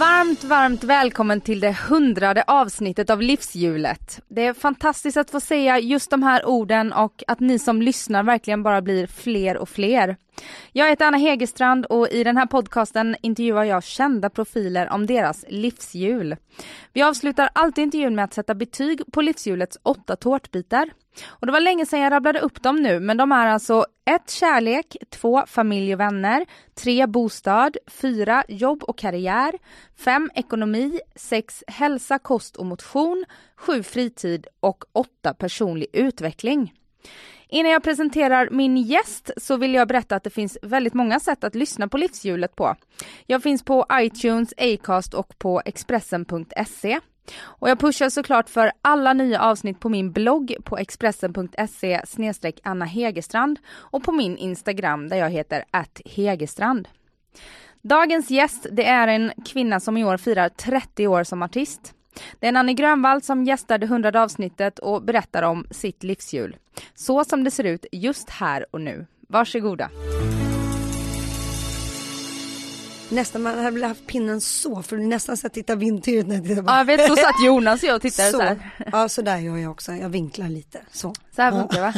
Varmt, varmt välkommen till det hundrade avsnittet av Livshjulet. Det är fantastiskt att få säga just de här orden och att ni som lyssnar verkligen bara blir fler och fler. Jag heter Anna Hegerstrand och i den här podcasten intervjuar jag kända profiler om deras livshjul. Vi avslutar alltid intervjun med att sätta betyg på livshjulets åtta tårtbitar. Och det var länge sedan jag rabblade upp dem nu, men de är alltså 1. Kärlek, 2. Familj och vänner, 3. Bostad, 4. Jobb och karriär, 5. Ekonomi, 6. Hälsa, kost och motion, 7. Fritid och 8. Personlig utveckling. Innan jag presenterar min gäst så vill jag berätta att det finns väldigt många sätt att lyssna på livshjulet på. Jag finns på iTunes, Acast och på Expressen.se. Och jag pushar såklart för alla nya avsnitt på min blogg på Expressen.se Anna Hegerstrand och på min Instagram där jag heter att Hegerstrand. Dagens gäst det är en kvinna som i år firar 30 år som artist. Det är Nanny Grönvall som gästar det hundrade avsnittet och berättar om sitt livshjul. Så som det ser ut just här och nu. Varsågoda. Nästan man hade velat haft pinnen så för nästan så att titta vindturet när jag tittar Ja jag vet så satt Jonas och jag och tittade så, så här. Ja så där gör jag också, jag vinklar lite så. Så här funkar det va?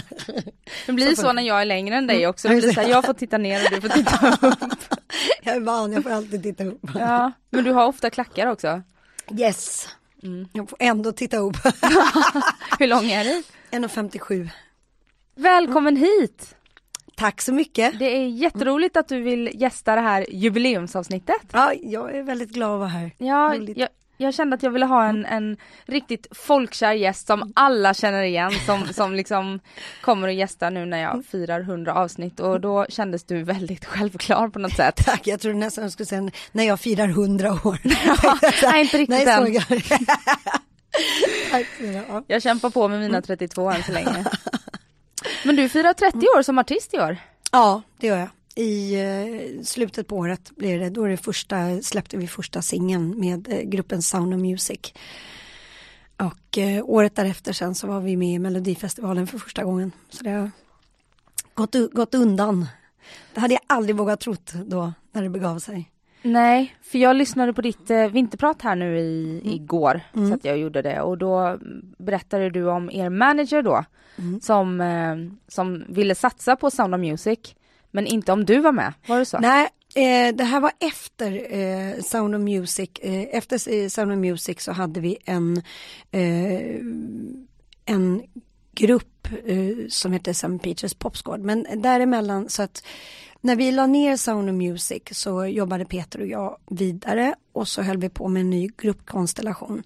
Det blir så, så när jag är längre än dig också, det blir så här, jag får titta ner och du får titta upp. Jag är van, jag får alltid titta upp. Ja, men du har ofta klackar också. Yes, mm. jag får ändå titta upp. Hur lång är du? 1,57. Välkommen hit! Tack så mycket. Det är jätteroligt att du vill gästa det här jubileumsavsnittet. Ja, jag är väldigt glad att vara här. Ja, jag, jag, kände att jag ville ha en, en riktigt folkkär gäst som alla känner igen som, som liksom kommer att gästa nu när jag firar 100 avsnitt och då kändes du väldigt självklar på något sätt. Tack, jag trodde nästan jag skulle säga när jag firar 100 år. Nej, inte riktigt nej, än. Tack, ja. Jag kämpar på med mina 32 än så länge. Men du firar 30 år som artist i år. Ja, det gör jag. I eh, slutet på året blir det, då det första, släppte vi första singeln med eh, gruppen Sound of Music. Och eh, året därefter sen så var vi med i Melodifestivalen för första gången. Så det har gått, gått undan. Det hade jag aldrig vågat trott då när det begav sig. Nej, för jag lyssnade på ditt eh, vinterprat här nu i, mm. igår, mm. så att jag gjorde det och då berättade du om er manager då mm. som, eh, som ville satsa på Sound of Music men inte om du var med, var det så? Nej, eh, det här var efter eh, Sound of Music, eh, efter eh, Sound of Music så hade vi en, eh, en grupp eh, som hette St. Peaches Popsgård, men däremellan så att när vi la ner Sound of Music så jobbade Peter och jag vidare och så höll vi på med en ny gruppkonstellation.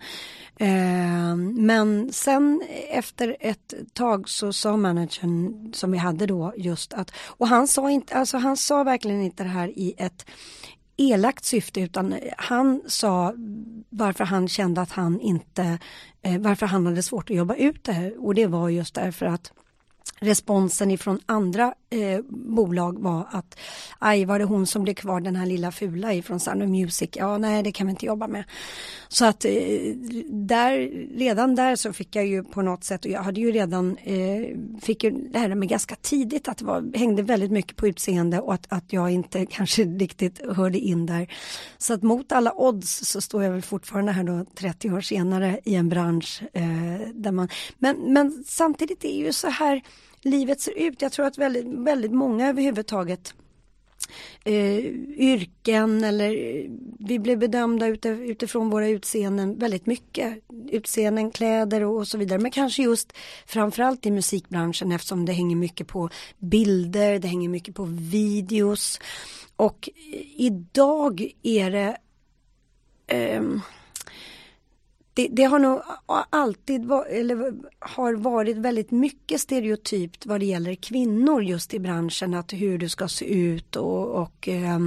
Eh, men sen efter ett tag så sa managern som vi hade då just att, och han sa inte, alltså han sa verkligen inte det här i ett elakt syfte utan han sa varför han kände att han inte, eh, varför han hade svårt att jobba ut det här och det var just därför att responsen ifrån andra eh, bolag var att aj var det hon som blev kvar den här lilla fula ifrån Sound of Music? Ja nej det kan vi inte jobba med. Så att eh, där redan där så fick jag ju på något sätt och jag hade ju redan eh, fick ju lära mig ganska tidigt att det var, hängde väldigt mycket på utseende och att, att jag inte kanske riktigt hörde in där. Så att mot alla odds så står jag väl fortfarande här då 30 år senare i en bransch eh, där man men, men samtidigt är ju så här livet ser ut. Jag tror att väldigt, väldigt många överhuvudtaget eh, yrken eller eh, vi blir bedömda utifrån våra utseenden väldigt mycket. Utseenden, kläder och, och så vidare. Men kanske just framförallt i musikbranschen eftersom det hänger mycket på bilder, det hänger mycket på videos. Och eh, idag är det eh, det, det, har nog alltid var, eller har varit väldigt mycket stereotypt vad det gäller kvinnor just i branschen att hur du ska se ut och, och eh,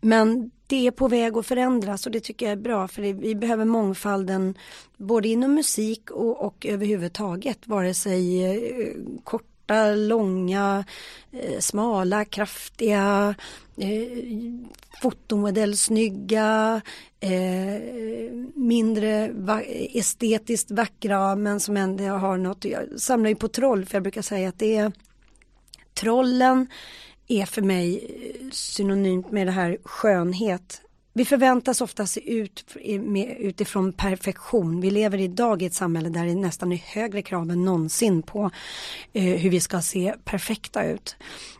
men det är på väg att förändras och det tycker jag är bra för vi behöver mångfalden både inom musik och, och överhuvudtaget vare sig eh, kort korta, långa, eh, smala, kraftiga, eh, fotomodellsnygga, eh, mindre estetiskt vackra men som ändå har något. Jag samlar ju på troll för jag brukar säga att det är trollen är för mig synonymt med det här skönhet. Vi förväntas ofta se ut utifrån perfektion. Vi lever idag i ett samhälle där det nästan är högre krav än någonsin på eh, hur vi ska se perfekta ut.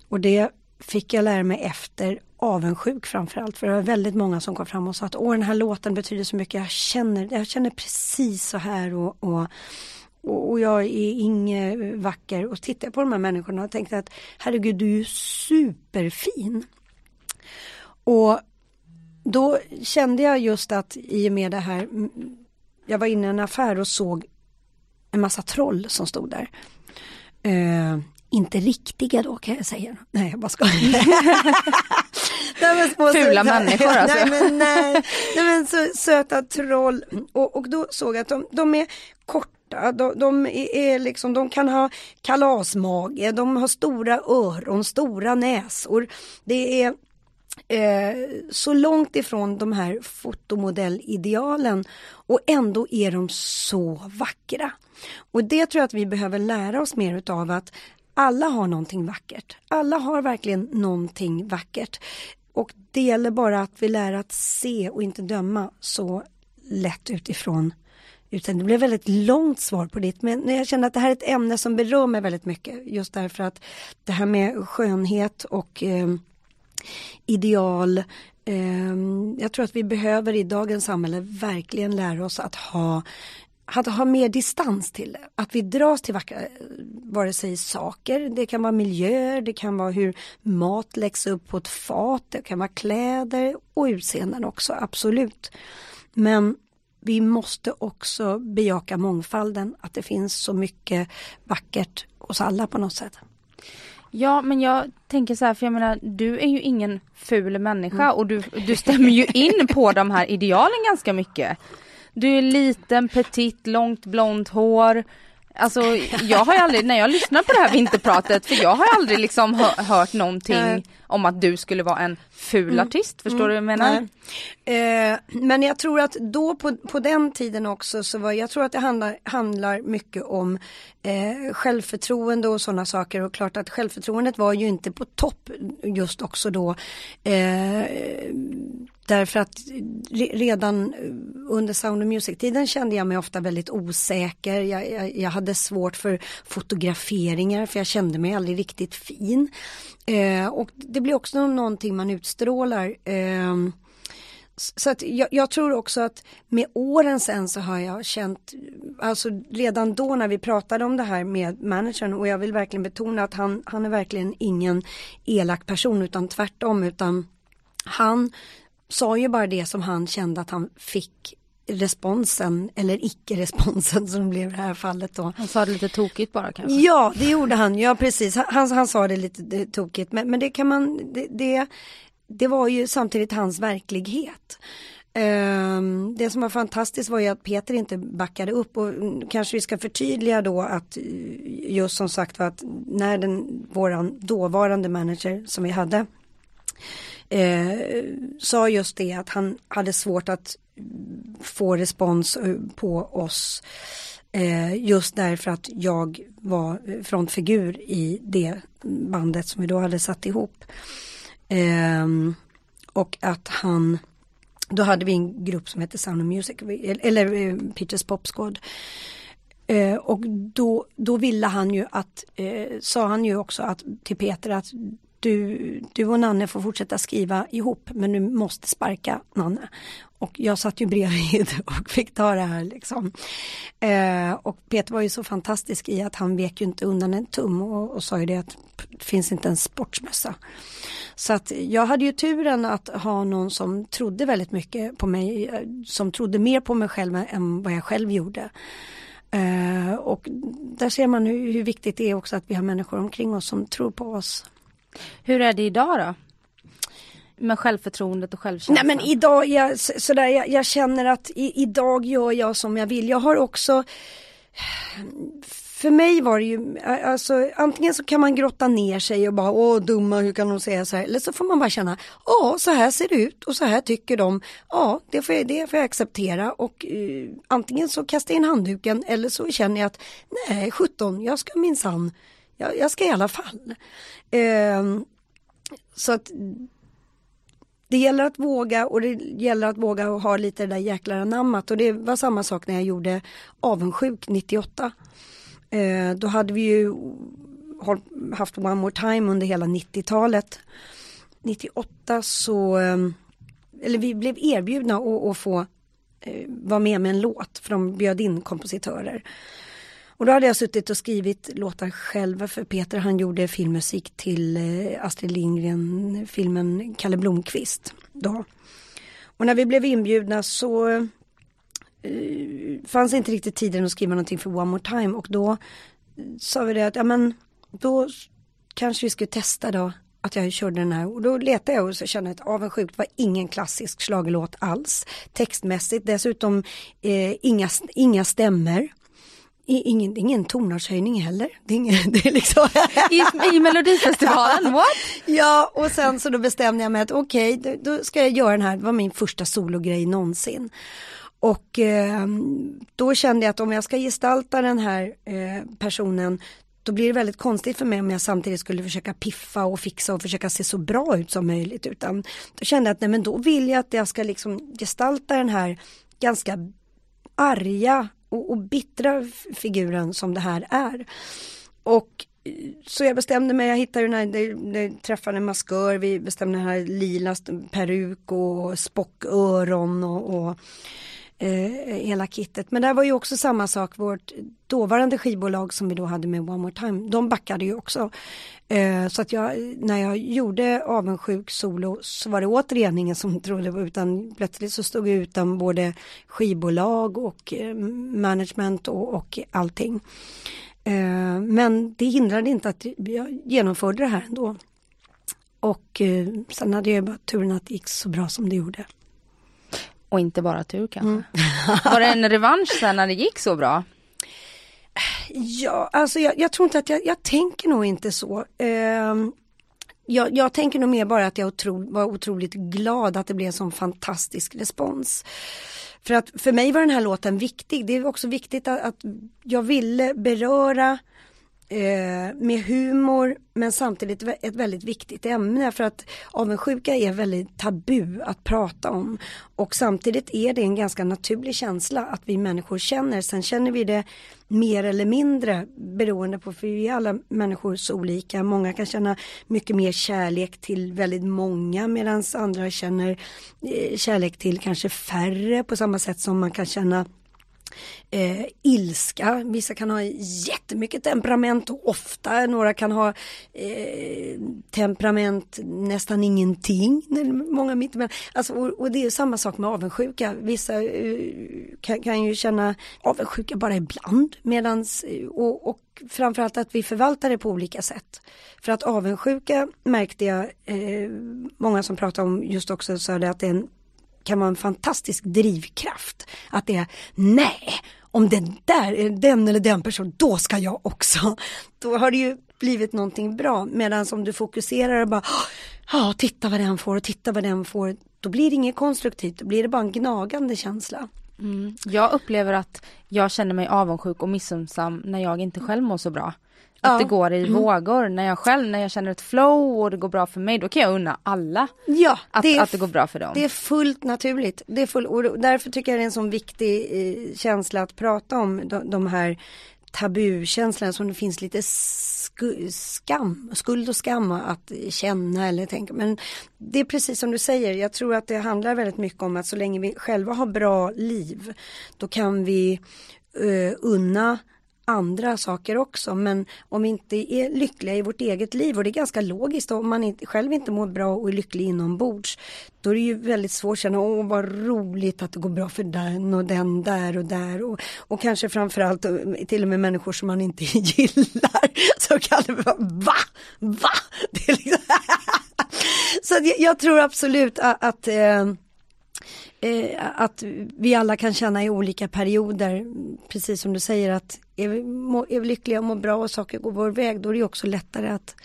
Och det fick jag lära mig efter avundsjuk framförallt. För det var väldigt många som kom fram och sa att åh den här låten betyder så mycket. Jag känner, jag känner precis så här och, och och, jag är inget vacker och tittar på de här människorna och tänkte att herregud du är ju superfin. Och då kände jag just att i och med det här, jag var inne i en affär och såg en massa troll som stod där. Uh, inte riktiga då kan jag säga. Nej jag bara skojar. Fula människor alltså. Nej men, nej, nej, men så, söta troll. Och, och då såg jag att de, de är korta, de, de, är liksom, de kan ha kalasmage, de har stora öron, stora näsor. Det är eh, så långt ifrån de här fotomodellidealen och ändå är de så vackra. Och det tror jag att vi behöver lära oss mer utav att alla har någonting vackert. Alla har verkligen någonting vackert. Och det gäller bara att vi lär att se och inte döma så lätt utifrån. Utan det blev väldigt långt svar på ditt men jag känner att det här är ett ämne som berör mig väldigt mycket. Just därför att det här med skönhet och eh, ideal. Ehm, jag tror att vi behöver i dagens samhälle verkligen lära oss att ha att ha mer distans till det. Att vi dras till vackra, vare sig saker, det kan vara miljöer, det kan vara hur mat läggs upp på ett fat, det kan vara kläder och utseenden också, absolut. Men vi måste också bejaka mångfalden, att det finns så mycket vackert hos alla på något sätt. Ja men jag tänker så här, för jag menar du är ju ingen ful människa mm. och du, du stämmer ju in på de här idealen ganska mycket. Du är liten, petit, långt blont hår. Alltså jag har ju aldrig, när jag lyssnar på det här vinterpratet, för jag har aldrig liksom hör, hört någonting Nej. om att du skulle vara en ful mm. artist, förstår mm. du vad jag menar? Eh, men jag tror att då på, på den tiden också så var, jag tror att det handlar, handlar mycket om eh, självförtroende och sådana saker och klart att självförtroendet var ju inte på topp just också då. Eh, Därför att redan under Sound of Music-tiden kände jag mig ofta väldigt osäker. Jag, jag, jag, hade svårt för fotograferingar för jag kände mig aldrig riktigt fin. Eh, och det blir också någonting man utstrålar. Eh, så att jag, jag, tror också att med åren sen så har jag känt, alltså redan då när vi pratade om det här med managern och jag vill verkligen betona att han, han är verkligen ingen elak person utan tvärtom utan han sa ju bara det som han kände att han fick responsen eller icke-responsen som blev i det här fallet då. Han sa det lite tokigt bara kanske? Ja det gjorde han, ja precis. Han, han sa det lite tokigt men, men det kan man, det, det, det var ju samtidigt hans verklighet. Um, det som var fantastiskt var ju att Peter inte backade upp och kanske vi ska förtydliga då att just som sagt var att när den våran dåvarande manager som vi hade eh, sa just det att han hade svårt att få respons på oss eh, just därför att jag var frontfigur i det bandet som vi då hade satt ihop. Eh, och att han då hade vi en grupp som hette Sound of Music, eller eh, Peters Pop Squad. Eh, och då, då ville han ju att, eh, sa han ju också att, till Peter att du, du och Nanne får fortsätta skriva ihop men du måste sparka Nanne. Och jag satt ju bredvid och fick ta det här liksom. Eh, och Peter var ju så fantastisk i att han vek ju inte undan en tum och, och sa ju det att det finns inte en sportsmössa. Så att jag hade ju turen att ha någon som trodde väldigt mycket på mig, eh, som trodde mer på mig själv än vad jag själv gjorde. Eh, och där ser man hur, hur, viktigt det är också att vi har människor omkring oss som tror på oss. Hur är det idag då? med självförtroendet och självkänslan? Nej men idag, jag, sådär, jag, jag känner att i, idag gör jag som jag vill. Jag har också för mig var det ju, alltså antingen så kan man grotta ner sig och bara åh dumma hur kan de säga så här eller så får man bara känna ja så här ser det ut och så här tycker de ja det får jag, det får jag acceptera och uh, antingen så kastar jag in handduken eller så känner jag att nej 17 jag ska minsann jag, jag ska i alla fall. Eh, så att det gäller att våga och det gäller att våga och ha lite det där jäklar anammat och det var samma sak när jag gjorde avundsjuk 98. Eh, då hade vi ju haft One More Time under hela 90-talet. 98 så, ehm, eller vi blev erbjudna att, att få eh, vara med med en låt för de bjöd in kompositörer. Och då hade jag suttit och skrivit låtar själva för Peter han gjorde filmmusik till eh, Astrid Lindgren filmen Kalle Blomkvist. Då. Och när vi blev inbjudna så eh, fanns inte riktigt tiden att skriva någonting för One More Time och då eh, sa vi det att ja men då kanske vi skulle testa då att jag körde den här och då letade jag och så kände jag att avundsjukt var ingen klassisk slagelåt alls textmässigt dessutom eh, inga, inga stämmer Ingen, ingen tonartshöjning heller. Det är, ingen, det är liksom... I, I Melodifestivalen, what? ja, och sen så då bestämde jag mig att okej, okay, då, då, ska jag göra den här, det var min första sologrej någonsin. Och eh, då kände jag att om jag ska gestalta den här eh, personen då blir det väldigt konstigt för mig om jag samtidigt skulle försöka piffa och fixa och försöka se så bra ut som möjligt. Utan då kände jag att nej men då vill jag att jag ska liksom gestalta den här ganska arga och, och bittra figuren som det här är. Och så jag bestämde mig, jag hittade den här, jag träffade en maskör, vi bestämde den här lila peruk och spocköron och, och eh, hela kittet. Men det var ju också samma sak, vårt dåvarande skivbolag som vi då hade med One More Time, de backade ju också. Eh, så att jag, när jag gjorde avundsjuk solo så var det återigen ingen som trodde på utan plötsligt så stod jag utan både skivbolag och eh, management och, och allting. Eh, men det hindrade inte att jag genomförde det här ändå. Och eh, sen hade jag bara turen att det gick så bra som det gjorde. Och inte bara tur kanske. Mm. Var det en revansch sen när det gick så bra? Ja, alltså jag, jag tror inte att jag, jag tänker nog inte så. Eh, jag, jag, tänker nog mer bara att jag otro, var otroligt glad att det blev en sån fantastisk respons. För att för mig var den här låten viktig. Det är också viktigt att, att jag ville beröra eh, med humor men samtidigt ett väldigt viktigt ämne för att avundsjuka är väldigt tabu att prata om och samtidigt är det en ganska naturlig känsla att vi människor känner. Sen känner vi det mer eller mindre beroende på för vi är alla människor så olika. Många kan känna mycket mer kärlek till väldigt många medan andra känner eh, kärlek till kanske färre på samma sätt som man kan känna eh, ilska, vissa kan ha jättemycket temperament och ofta, några kan ha eh, temperament nästan ingenting, många mittemellan. Alltså, och, och, det är samma sak med avundsjuka, vissa eh, kan, kan, ju känna avundsjuka bara ibland. Medans, eh, och, och framförallt att vi förvaltar det på olika sätt. För att avundsjuka märkte jag, eh, många som pratar om just också sa det att det är en kan vara en fantastisk drivkraft. Att det är, nej, om den där, den eller den personen, då ska jag också. Då har det ju blivit någonting bra. Medan om du fokuserar och bara, ah, ja, titta vad den får och titta vad den får. Då blir det inget konstruktivt, då blir det bara en gnagande känsla. Mm. Jag upplever att jag känner mig avundsjuk och missunnsam när jag inte själv mår så bra. Att ja. det går i mm. vågor. När jag själv, när jag känner ett flow och det går bra för mig, då kan jag unna alla ja, att, det är, att det går bra för dem. Det är fullt naturligt. Det är full, och därför tycker jag det är en sån viktig eh, känsla att prata om de, de här tabukänslorna som det finns lite sku, skam, skuld och skam att känna eller tänka. Men det är precis som du säger, jag tror att det handlar väldigt mycket om att så länge vi själva har bra liv, då kan vi uh, unna andra saker också men om vi inte är lyckliga i vårt eget liv och det är ganska logiskt om man inte, själv inte mår bra och är lycklig inombords då är det ju väldigt svårt att känna åh vad roligt att det går bra för den och den där och där och, och kanske framförallt eh, till och med människor som man inte gillar så kan det vara va? Va? Det är liksom Så jag, jag, tror absolut att, att eh, eh, att vi alla kan känna i olika perioder, precis som du säger att är vi, må, är vi lyckliga och mår bra och saker går vår väg, då är det också lättare att,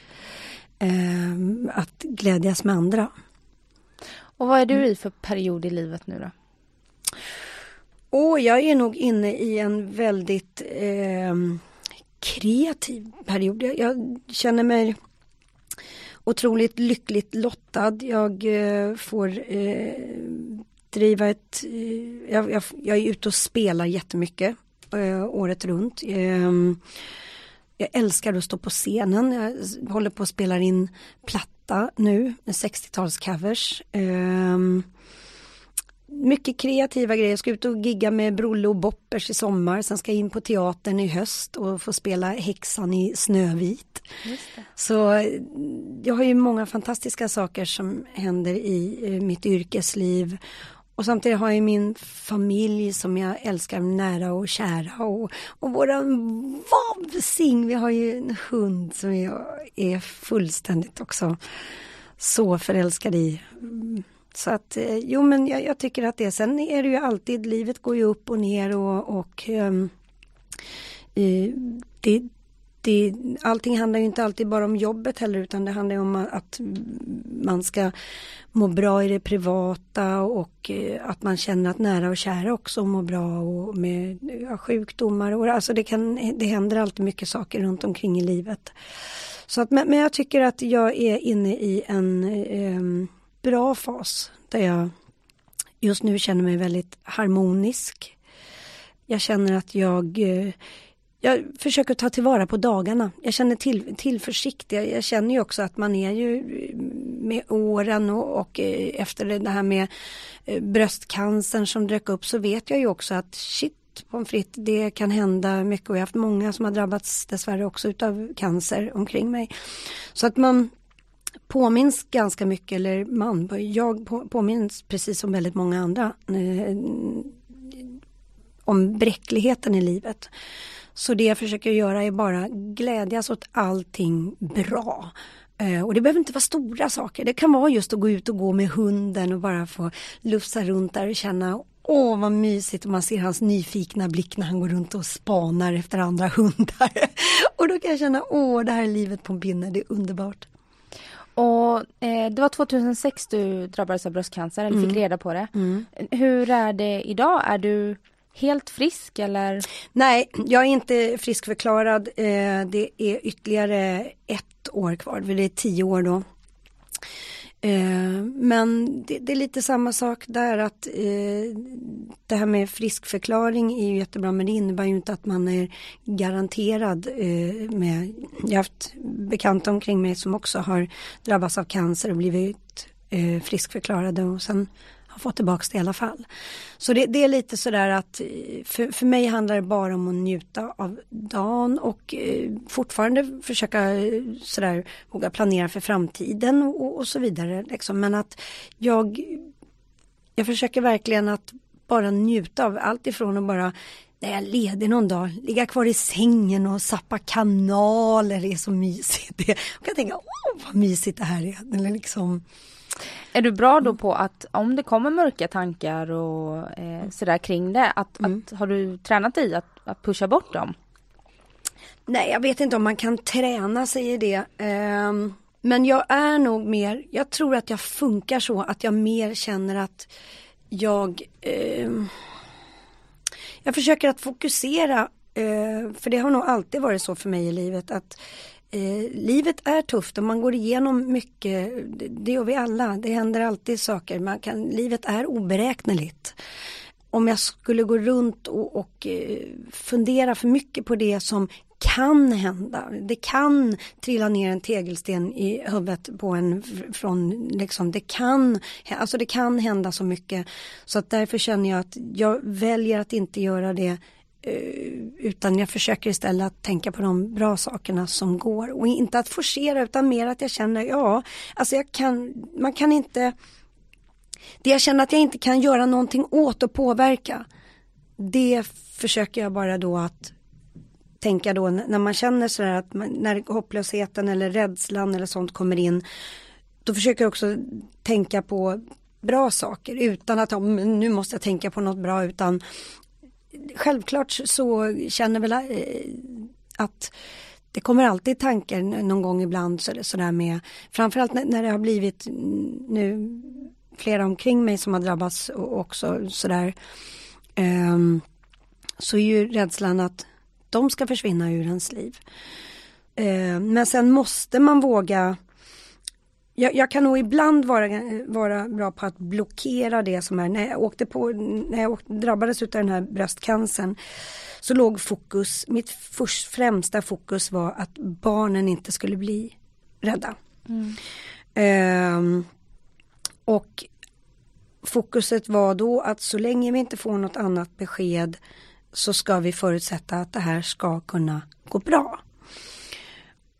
eh, att glädjas med andra. Och vad är du i för period i livet nu då? Och jag är nog inne i en väldigt eh, kreativ period. Jag, jag, känner mig otroligt lyckligt lottad. Jag eh, får eh, driva ett... Eh, jag, jag, jag, är ute och spelar jättemycket eh, året runt. Ehm, jag älskar att stå på scenen. Jag håller på att spela in platta nu med 60-talscovers. Um, mycket kreativa grejer. Jag ska ut och gigga med Brolle och Boppers i sommar. Sen ska jag in på teatern i höst och få spela Häxan i Snövit. Så jag har ju många fantastiska saker som händer i eh, mitt yrkesliv. Och samtidigt har jag min familj som jag älskar nära och kära och, och våran vovsing, vi har ju en hund som jag är fullständigt också så förälskad i. Så att eh, jo men jag, jag, tycker att det, sen är det ju alltid, livet går ju upp och ner och, och um, det, det, allting handlar ju inte alltid bara om jobbet heller utan det handlar om att man ska må bra i det privata och eh, att man känner att nära och kära också mår bra och med ja, sjukdomar och alltså det, kan, det händer alltid mycket saker runt omkring i livet. Så att, men, men jag tycker att jag är inne i en eh, bra fas där jag just nu känner mig väldigt harmonisk. Jag känner att jag eh, jag försöker ta tillvara på dagarna. Jag känner till, tillförsikt. Jag, jag, känner ju också att man är ju eh, med åren och, och eh, efter det här med eh, bröstcancern som dök upp så vet jag ju också att shit pommes frites, det kan hända mycket och jag har haft många som har drabbats dessvärre också utav cancer omkring mig. Så att man påminns ganska mycket, eller man, jag påminns precis som väldigt många andra eh, om bräckligheten i livet. Så det jag försöker göra är bara glädjas åt allting bra. Eh, och det behöver inte vara stora saker. Det kan vara just att gå ut och gå med hunden och bara få lufsa runt där och känna Åh vad mysigt och man ser hans nyfikna blick när han går runt och spanar efter andra hundar. och då kan jag känna, åh det här är livet på en pinne, det är underbart. Och eh, det var 2006 du drabbades av bröstcancer, eller mm. fick reda på det. Mm. Hur är det idag? Är du helt frisk eller? Nej, jag är inte friskförklarad. Eh, det är ytterligare ett år kvar, det är tio år då. Eh, men det, det, är lite samma sak där att eh, det här med friskförklaring är ju jättebra men det innebär ju inte att man är garanterad eh, med, jag har haft bekanta omkring mig som också har drabbats av cancer och blivit eh, friskförklarade och sen har fått tillbaka det i alla fall. Så det, det är lite sådär att eh, för, för mig handlar det bara om att njuta av dagen och eh, fortfarande försöka eh, sådär våga planera för framtiden och, och så vidare. Liksom. Men att jag, jag försöker verkligen att bara njuta av allt ifrån att bara när jag är ledig någon dag, ligga kvar i sängen och sappa kanaler, det är så mysigt. Jag kan tänka, åh vad mysigt det här är. Eller liksom, är du bra då på att om det kommer mörka tankar och eh, sådär kring det, att, mm. att, har du tränat dig att, att pusha bort dem? Nej, jag vet inte om man kan träna sig i det. Um, men jag är nog mer, jag tror att jag funkar så att jag mer känner att jag um, jag försöker att fokusera, uh, för det har nog alltid varit så för mig i livet att Eh, livet är tufft och man går igenom mycket, det, det gör vi alla, det händer alltid saker, man kan, livet är oberäkneligt. Om jag skulle gå runt och, och eh, fundera för mycket på det som kan hända. Det kan trilla ner en tegelsten i huvudet på en från liksom det kan, alltså det kan hända så mycket. Så att därför känner jag att jag väljer att inte göra det Eh, utan jag försöker istället att tänka på de bra sakerna som går. Och inte att forcera utan mer att jag känner ja, alltså jag kan, man kan inte det jag känner att jag inte kan göra någonting åt och påverka det försöker jag bara då att tänka då när man känner sådär att man, när hopplösheten eller rädslan eller sånt kommer in då försöker jag också tänka på bra saker utan att nu måste jag tänka på något bra utan självklart så känner väl eh, att det kommer alltid tankar någon gång ibland så, sådär med framförallt när, det har blivit nu flera omkring mig som har drabbats också sådär ehm, så är ju rädslan att de ska försvinna ur ens liv. Ehm, men sen måste man våga jag, jag, kan nog ibland vara, vara bra på att blockera det som är, när jag åkte på, när jag åkte, drabbades av den här bröstcancern så låg fokus, mitt först, främsta fokus var att barnen inte skulle bli rädda. Mm. Um, och fokuset var då att så länge vi inte får något annat besked så ska vi förutsätta att det här ska kunna gå bra.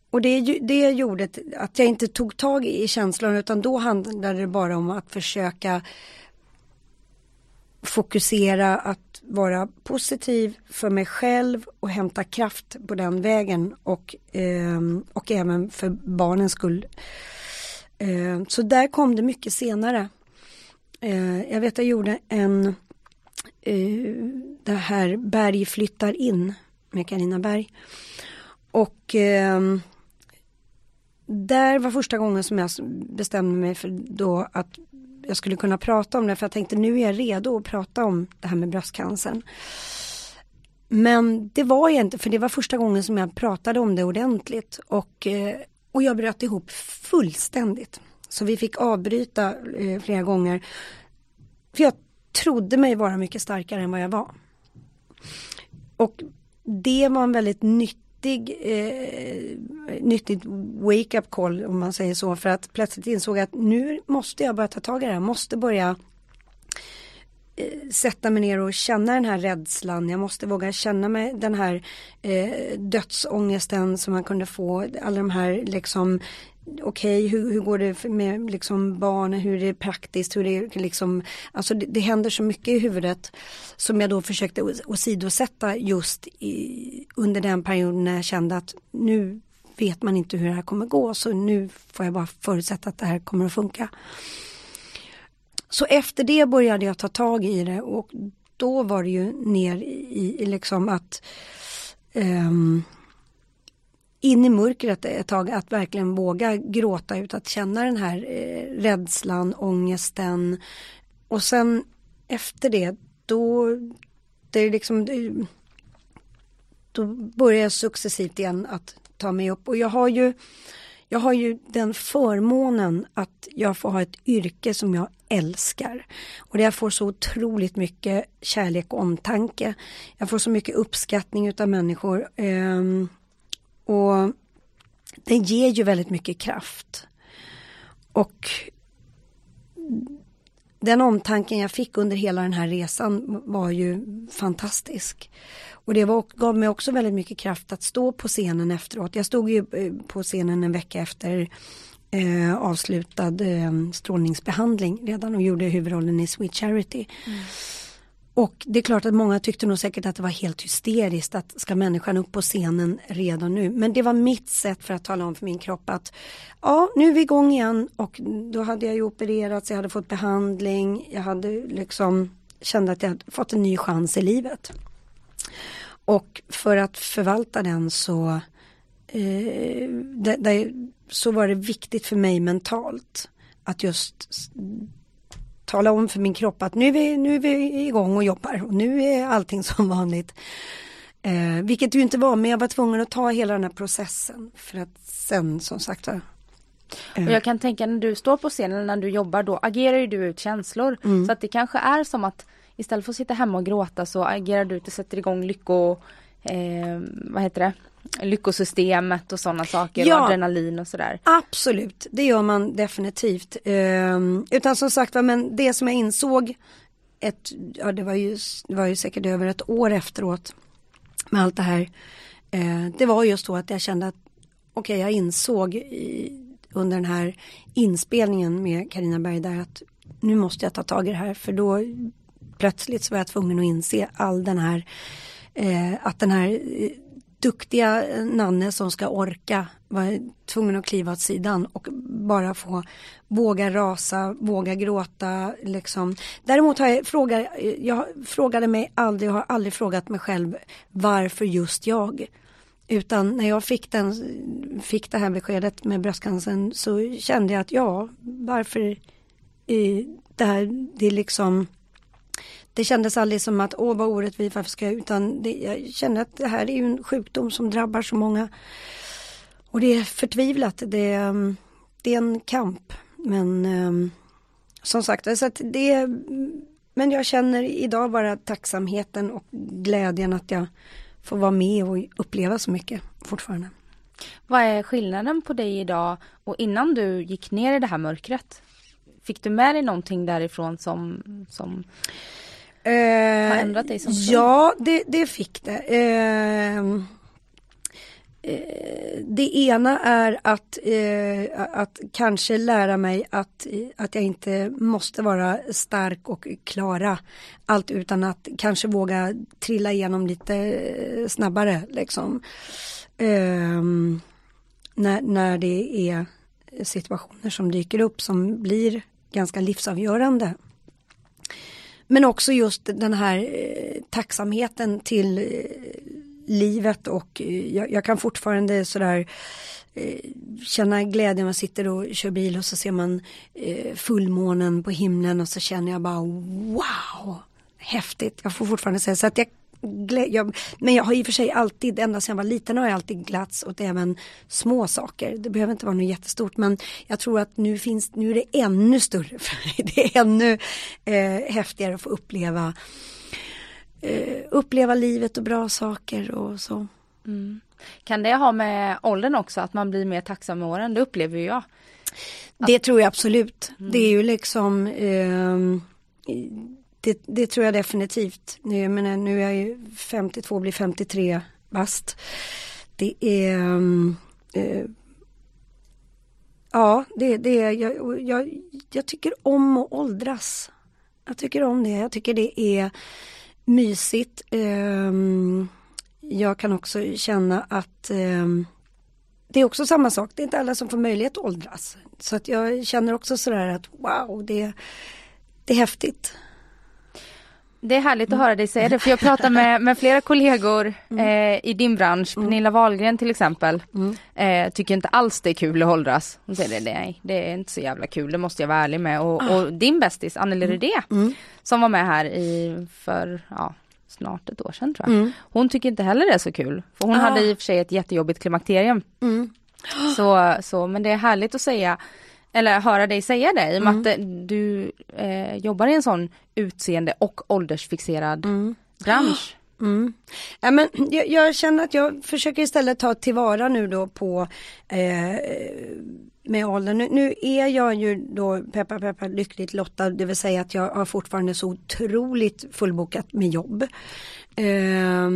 Och det, det gjorde att jag inte tog tag i känslan utan då handlade det bara om att försöka fokusera att vara positiv för mig själv och hämta kraft på den vägen och, eh, och även för barnens skull. Eh, så där kom det mycket senare. Eh, jag vet jag gjorde en eh, det här Berg flyttar in med Carina Berg. Och eh, där var första gången som jag bestämde mig för då att jag skulle kunna prata om det för jag tänkte nu är jag redo att prata om det här med bröstcancern. Men det var jag inte för det var första gången som jag pratade om det ordentligt och, eh, och jag bröt ihop fullständigt. Så vi fick avbryta eh, flera gånger. För jag trodde mig vara mycket starkare än vad jag var. Och det var en väldigt nytt nyttig, eh, nyttigt wake-up call om man säger så för att plötsligt insåg att nu måste jag börja ta tag i det här, måste börja eh, sätta mig ner och känna den här rädslan. Jag måste våga känna mig den här eh, dödsångesten som man kunde få. Alla de här liksom okej, okay, hur, hur, går det med liksom barnen, hur är det praktiskt, hur är det liksom, alltså det, det händer så mycket i huvudet som jag då försökte åsidosätta just i, under den perioden när jag kände att nu vet man inte hur det här kommer gå så nu får jag bara förutsätta att det här kommer att funka. Så efter det började jag ta tag i det och då var det ju ner i, i liksom att um, in i mörkret ett tag, att verkligen våga gråta ut, att känna den här eh, rädslan, ångesten. Och sen efter det, då, det är liksom, då börjar jag successivt igen att ta mig upp. Och jag har ju, jag har ju den förmånen att jag får ha ett yrke som jag älskar. Och där jag får så otroligt mycket kärlek och omtanke. Jag får så mycket uppskattning utav människor. Um, och den ger ju väldigt mycket kraft. Och den omtanken jag fick under hela den här resan var ju fantastisk. Och det var, gav mig också väldigt mycket kraft att stå på scenen efteråt. Jag stod ju eh, på scenen en vecka efter eh, avslutad eh, strålningsbehandling redan och gjorde huvudrollen i Sweet Charity. Mm. Och det är klart att många tyckte nog säkert att det var helt hysteriskt att ska människan upp på scenen redan nu. Men det var mitt sätt för att tala om för min kropp att ja, nu är vi igång igen och då hade jag ju opererats, jag hade fått behandling, jag hade liksom kände att jag hade fått en ny chans i livet. Och för att förvalta den så, eh, det, det, så var det viktigt för mig mentalt att just tala om för min kropp att nu är vi, nu är vi igång och jobbar och nu är allting som vanligt. Eh, vilket ju inte var, men jag var tvungen att ta hela den här processen för att sen som sagt var och jag kan tänka när du står på scenen, när du jobbar då agerar ju du ut känslor. Mm. Så att det kanske är som att istället för att sitta hemma och gråta så agerar du ut och sätter igång lycko, eh, vad heter det, lyckosystemet och sådana saker ja, och adrenalin och sådär. Absolut, det gör man definitivt. Um, utan som sagt men det som jag insåg, ett, ja, det, var ju, det var ju säkert över ett år efteråt med allt det här. Uh, det var just då att jag kände att okej okay, jag insåg i, under den här inspelningen med Karina Berg där att nu måste jag ta tag i det här för då plötsligt så var jag tvungen att inse all den här eh, att den här duktiga eh, Nanne som ska orka var tvungen att kliva åt sidan och bara få våga rasa, våga gråta. Liksom. Däremot har jag, frågat, eh, jag frågade mig aldrig, jag har aldrig frågat mig själv varför just jag. Utan när jag fick, den, fick det här beskedet med bröstcancern så kände jag att ja, varför i det här, det är liksom det kändes aldrig som att åh vad orättvist, varför ska jag, utan det, jag kände att det här är ju en sjukdom som drabbar så många. Och det är förtvivlat, det, ehm, det är en kamp. Men ehm, som sagt, så att det, men jag känner idag bara tacksamheten och glädjen att jag får vara med och uppleva så mycket fortfarande. Vad är skillnaden på dig idag och innan du gick ner i det här mörkret? Fick du med dig någonting därifrån som, som har ändrat dig som person? Ja, det, det fick det. Eh, eh, det ena är att, eh, att kanske lära mig att, att jag inte måste vara stark och klara allt utan att kanske våga trilla igenom lite snabbare liksom. Eh, när, när det är situationer som dyker upp som blir ganska livsavgörande. Men också just den här eh, tacksamheten till eh, livet och eh, jag, jag, kan fortfarande sådär känna glädje när man sitter och kör bil och så ser man fullmånen på himlen och så känner jag bara wow, häftigt. Jag får fortfarande säga så att jag jag, men jag har i och för sig alltid, ända sedan jag var liten har jag alltid glatts åt även små saker. Det behöver inte vara något jättestort men jag tror att nu finns, nu är det ännu större för mig. Det är ännu eh, häftigare att få uppleva eh, uppleva livet och bra saker och så. Mm. Kan det ha med åldern också, att man blir mer tacksam med åren? Det upplever ju jag. Det tror jag absolut. Mm. Det är ju liksom eh, det, det, tror jag definitivt. Nu, jag menar, nu är jag ju 52, blir 53 bast. Det är um, uh, Ja, det, det är, jag, jag, jag tycker om att åldras. Jag tycker om det, jag tycker det är mysigt. Um, jag kan också känna att um, det är också samma sak, det är inte alla som får möjlighet att åldras. Så att jag känner också sådär att wow, det, det är häftigt. Det är härligt att höra dig säga det för jag pratar med, med flera kollegor mm. eh, i din bransch, mm. Pernilla Wahlgren till exempel, mm. eh, tycker inte alls det är kul att åldras. Hon säger det, nej det är inte så jävla kul, det måste jag vara ärlig med. Och, ah. och din bästis Anneli mm. Rydé mm. som var med här i för, ja snart ett år sedan tror jag. Mm. Hon tycker inte heller det är så kul. För hon ah. hade i och för sig ett jättejobbigt klimakterium. Så, så, men det är härligt att säga eller höra dig säga det i och med mm. att du eh, jobbar i en sån utseende och åldersfixerad mm. bransch. Mm. Ja, men jag, jag, känner att jag försöker istället ta tillvara nu då på eh, med åldern. Nu, nu, är jag ju då peppa peppa lyckligt lottad, det vill säga att jag har fortfarande så otroligt fullbokat med jobb. Eh,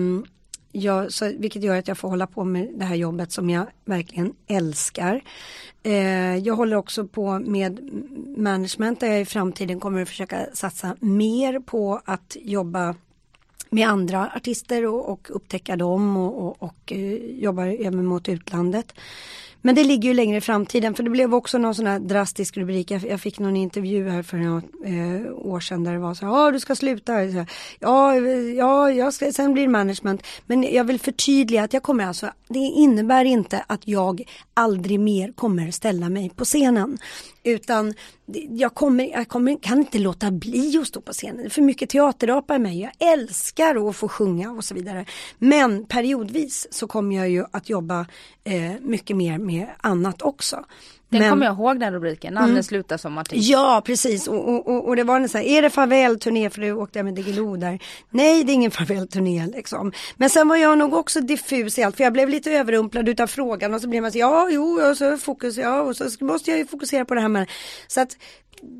jag, så, vilket gör att jag får hålla på med det här jobbet som jag verkligen älskar. Eh, jag håller också på med management där jag i framtiden kommer att försöka satsa mer på att jobba med andra artister och, och upptäcka dem och, och, och eh, jobbar jobba även mot utlandet. Men det ligger ju längre i framtiden för det blev också någon sån här drastisk rubrik. Jag, jag fick någon intervju här för något eh, år sedan där det var så här, ja du ska sluta. Ja, ja, jag ska, sen blir det management. Men jag vill förtydliga att jag kommer alltså, det innebär inte att jag aldrig mer kommer ställa mig på scenen. Utan jag, kommer, jag kommer, kan inte låta bli att stå på scenen. Det är för mycket teaterapa i mig. Jag älskar att få sjunga och så vidare. Men periodvis så kommer jag ju att jobba eh, mycket mer med annat också. Den men, kommer jag ihåg den rubriken, Nanne mm, slutar som artist. Ja precis och, och, och, och det var en sån här, är det farvälturné för du åkte med Diggiloo där? Nej det är ingen farvälturné liksom. Men sen var jag nog också diffus i allt för jag blev lite överrumplad utav frågan och så blev man så ja jo och så fokus ja och så måste jag ju fokusera på det här med så att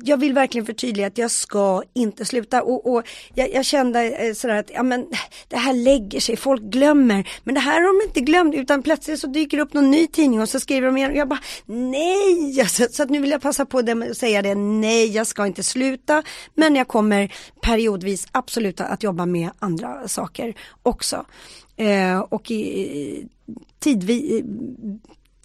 jag vill verkligen förtydliga att jag ska inte sluta och, och jag, jag, kände eh, sådär att ja men det här lägger sig, folk glömmer men det här har de inte glömt utan plötsligt så dyker det upp någon ny tidning och så skriver de igen och jag bara nej nej, så, så att nu vill jag passa på att säga det, nej jag ska inte sluta, men jag kommer periodvis absolut att jobba med andra saker också. Eh, och i, tidvis,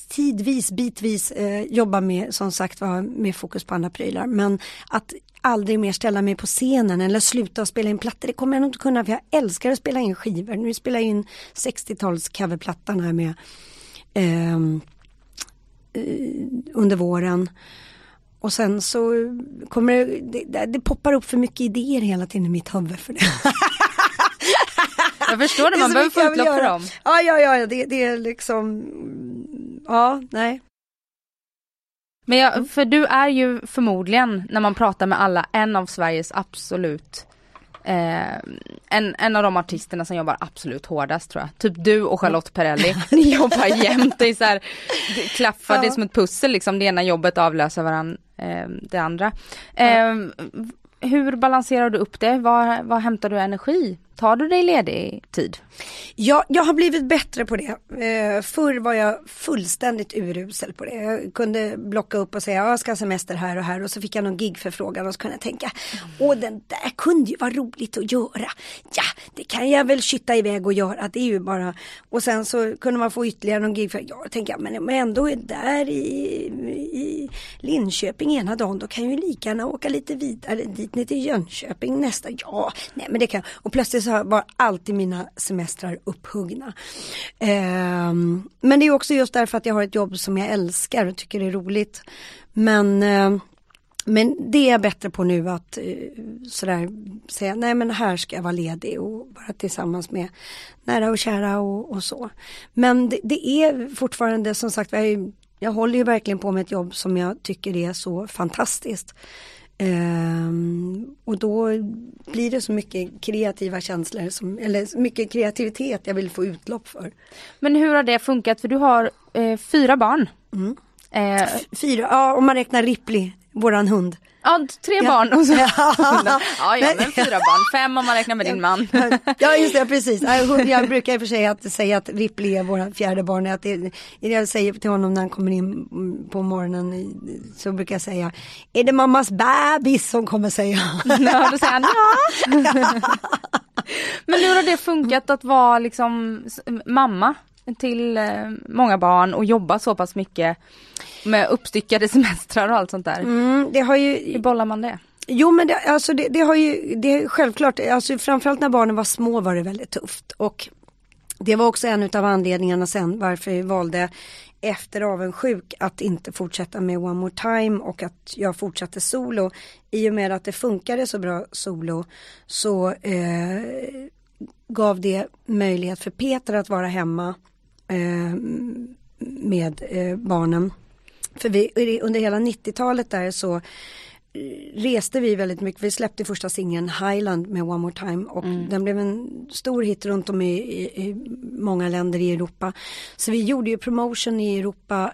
tidvis, bitvis eh, jobba med som sagt var med fokus på andra prylar. Men att aldrig mer ställa mig på scenen eller sluta spela in plattor. Det kommer jag nog inte kunna för jag älskar att spela in skivor. Nu spelar jag in 60-tals coverplattan här med eh, under våren. Och sen så kommer det, det, det, poppar upp för mycket idéer hela tiden i mitt huvud för det. Jag förstår det, man behöver få utlopp för dem. Ja, ja, ja, det, det är liksom, ja, nej. Men jag, för du är ju förmodligen, när man pratar med alla, en av Sveriges absolut Eh, en, en av de artisterna som jobbar absolut hårdast tror jag. Typ du och Charlotte Perrelli. Ni jobbar jämt, det är så här, det klaffar, ja. det är som ett pussel liksom. Det ena jobbet avlöser varandra eh, det andra. Eh. Hur balanserar du upp det? Var, var hämtar du energi Tar du dig ledig tid? Ja, jag har blivit bättre på det. Eh, förr var jag fullständigt urusel på det. Jag kunde blocka upp och säga jag ska ha semester här och här och så fick jag någon gigförfrågan och så kunde jag tänka åh den där kunde ju vara roligt att göra. Ja, det kan jag väl skytta iväg och göra. Det är ju bara och sen så kunde man få ytterligare någon gig. För, ja, tänker jag, men, men ändå är där i, i Linköping ena dagen då kan jag ju lika gärna åka lite vidare dit ner till Jönköping nästa. Ja, nej men det kan och plötsligt så var alltid mina semestrar upphuggna. Eh, men det är också just därför att jag har ett jobb som jag älskar och tycker är roligt. Men eh, men det är jag bättre på nu att eh, sådär säga, nej men här ska jag vara ledig och vara tillsammans med nära och kära och, och så. Men det, det, är fortfarande som sagt, jag, jag håller ju verkligen på med ett jobb som jag tycker är så fantastiskt. Um, och då blir det så mycket kreativa känslor, som, eller mycket kreativitet jag vill få utlopp för. Men hur har det funkat? För du har eh, fyra barn. Mm. Eh, fyra, ja om man räknar Ripley, våran hund. Ja, tre barn och så ja. ja, ja, men fyra barn, fem om man räknar med din man. ja, just det, precis. Jag brukar i och för sig att säga att Ripley är våra fjärde barn. Att det, jag säger till honom när han kommer in på morgonen så brukar jag säga, är det mammas bebis som kommer säga? ja, då säger han ja. men hur har det funkat att vara liksom mamma till eh, många barn och jobba så pass mycket? Med uppstyckade semestrar och allt sånt där. Mm, det har ju... Hur bollar man det? Jo men det, alltså det, det har ju, det självklart, alltså framförallt när barnen var små var det väldigt tufft. Och det var också en av anledningarna sen varför jag valde efter avundsjuk att inte fortsätta med One More Time och att jag fortsatte solo. I och med att det funkade så bra solo så eh, gav det möjlighet för Peter att vara hemma eh, med eh, barnen. För vi, under hela 90-talet där så eh, reste vi väldigt mycket. Vi släppte första singeln Highland med One More Time och mm. den blev en stor hit runt om i, i, i, många länder i Europa. Så vi gjorde ju promotion i Europa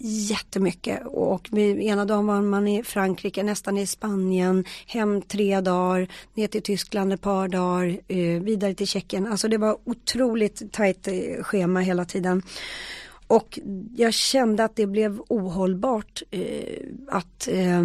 jättemycket och vi, ena dagen var man i Frankrike, nästan i Spanien, hem tre dagar, ner till Tyskland ett par dagar, eh, vidare till Tjeckien. Alltså det var otroligt tajt eh, schema hela tiden. Och jag kände att det blev ohållbart eh, att, eh,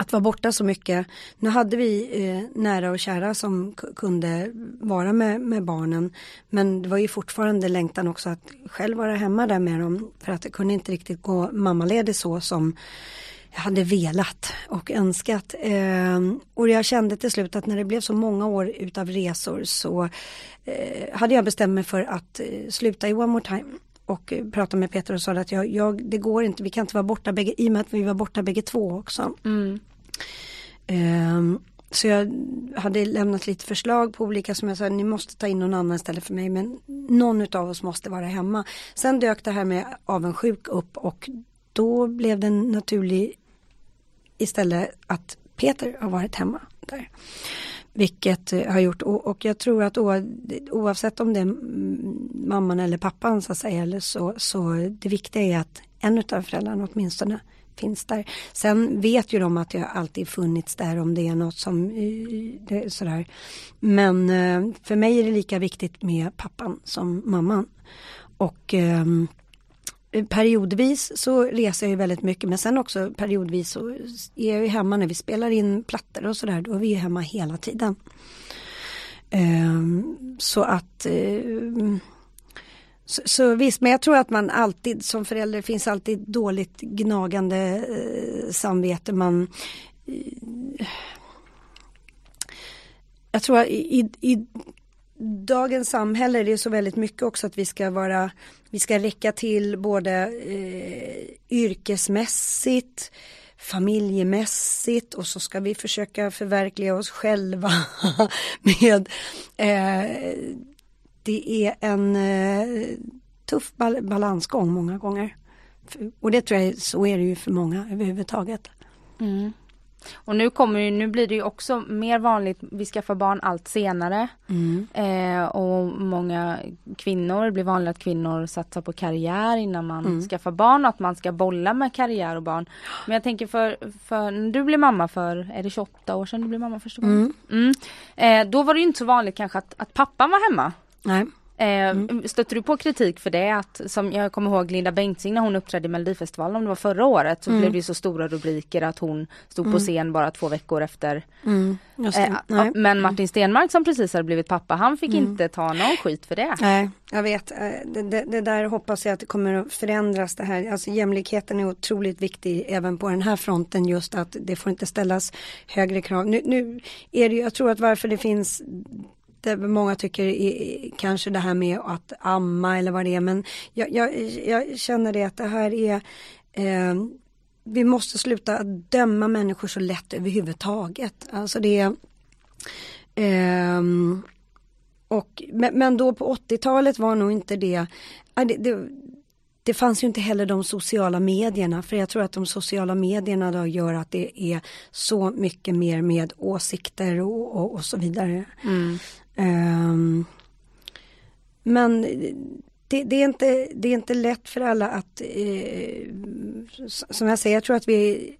att vara borta så mycket. Nu hade vi eh, nära och kära som kunde vara med, med barnen. Men det var ju fortfarande längtan också att själv vara hemma där med dem. För att det kunde inte riktigt gå mammaledig så som jag hade velat och önskat. Eh, och jag kände till slut att när det blev så många år utav resor så eh, hade jag bestämt mig för att eh, sluta i One More Time och pratade med Peter och sa att jag, jag, det går inte, vi kan inte vara borta bägge, i och med att vi var borta bägge två också. Mm. Ehm, så jag hade lämnat lite förslag på olika som jag sa, ni måste ta in någon annan istället för mig men någon av oss måste vara hemma. Sen dök det här med avundsjuk upp och då blev det naturligt istället att Peter har varit hemma där. Vilket eh, har gjort och, och jag tror att oavsett om det är mamman eller pappan så att säga eller så, så det viktiga är att en av föräldrarna åtminstone finns där. Sen vet ju de att jag alltid funnits där om det är något som eh, sådär. Men eh, för mig är det lika viktigt med pappan som mamman. Och eh, periodvis så reser jag ju väldigt mycket men sen också periodvis så är jag ju hemma när vi spelar in plattor och sådär. Då är vi ju hemma hela tiden. Ehm, så att eh, så, så, visst, men jag tror att man alltid som förälder finns alltid dåligt gnagande eh, samvete. Man, eh, jag tror att i, i, dagens samhälle är det så väldigt mycket också att vi ska vara, vi ska räcka till både eh, yrkesmässigt, familjemässigt och så ska vi försöka förverkliga oss själva med eh, det är en eh, tuff bal balansgång många gånger. Och det tror jag, så är det ju för många överhuvudtaget. Mm. Och nu kommer ju, nu blir det ju också mer vanligt, vi skaffar barn allt senare. Mm. Eh, och många kvinnor, det blir vanligt att kvinnor satsar på karriär innan man mm. skaffar barn och att man ska bolla med karriär och barn. Men jag tänker för, för när du blev mamma för, är det 28 år sedan du blev mamma första gången? Mm. mm. Eh, då var det inte så vanligt kanske att, att pappan var hemma. Nej. Eh, mm. Stötte du på kritik för det? Att, som jag kommer ihåg Linda Bengtzing när hon uppträdde i Melodifestivalen om det var förra året så mm. blev det så stora rubriker att hon stod mm. på scen bara två veckor efter. Eh, men Martin Stenmark som precis hade blivit pappa han fick mm. inte ta någon skit för det. Nej, jag vet. Eh, det, det, det, där hoppas jag att det kommer att förändras det här. Alltså jämlikheten är otroligt viktig även på den här fronten just att det får inte ställas högre krav. Nu, nu är det jag tror att varför det finns det många tycker i, kanske det här med att amma eller vad det är men jag, jag, jag känner det att det här är eh, vi måste sluta döma människor så lätt överhuvudtaget. Alltså det är eh, och, men, men, då på 80-talet var nog inte det, det, det det fanns ju inte heller de sociala medierna för jag tror att de sociala medierna då gör att det är så mycket mer med åsikter och, och, och så vidare. Mm. Um, men det, det, är inte, det är inte lätt för alla att, eh, som jag säger, jag tror att vi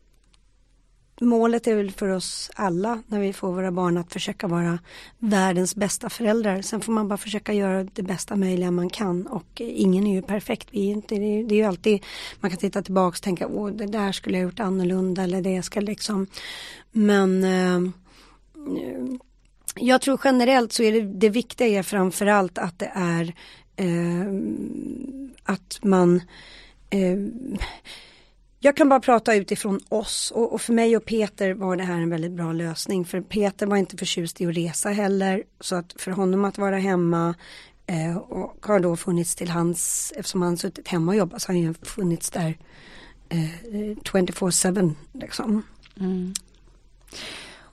Målet är väl för oss alla när vi får våra barn att försöka vara världens bästa föräldrar. Sen får man bara försöka göra det bästa möjliga man kan och ingen är ju perfekt. Vi är inte, det är ju alltid, man kan titta tillbaka och tänka, åh det där skulle jag gjort annorlunda eller det ska liksom. Men eh, jag tror generellt så är det, det viktiga är framförallt att det är eh, att man eh, jag kan bara prata utifrån oss och, och, för mig och Peter var det här en väldigt bra lösning för Peter var inte förtjust i att resa heller så att för honom att vara hemma eh, och har då funnits till hans, eftersom han suttit hemma och jobbat så har han ju funnits där eh, 24-7 liksom. Mm.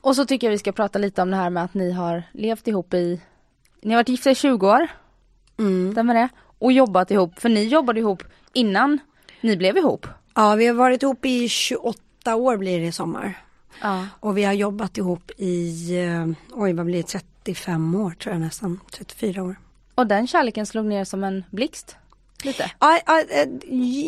Och så tycker jag vi ska prata lite om det här med att ni har levt ihop i, ni har varit gifta i 20 år. Mm. Stämmer det? Och jobbat ihop, för ni jobbade ihop innan ni blev ihop. Ja, vi har varit ihop i 28 år blir det i sommar. Ja. Och vi har jobbat ihop i, eh, oj vad blir det, 35 år tror jag nästan, 34 år. Och den kärleken slog ner som en blixt? Lite? Ja,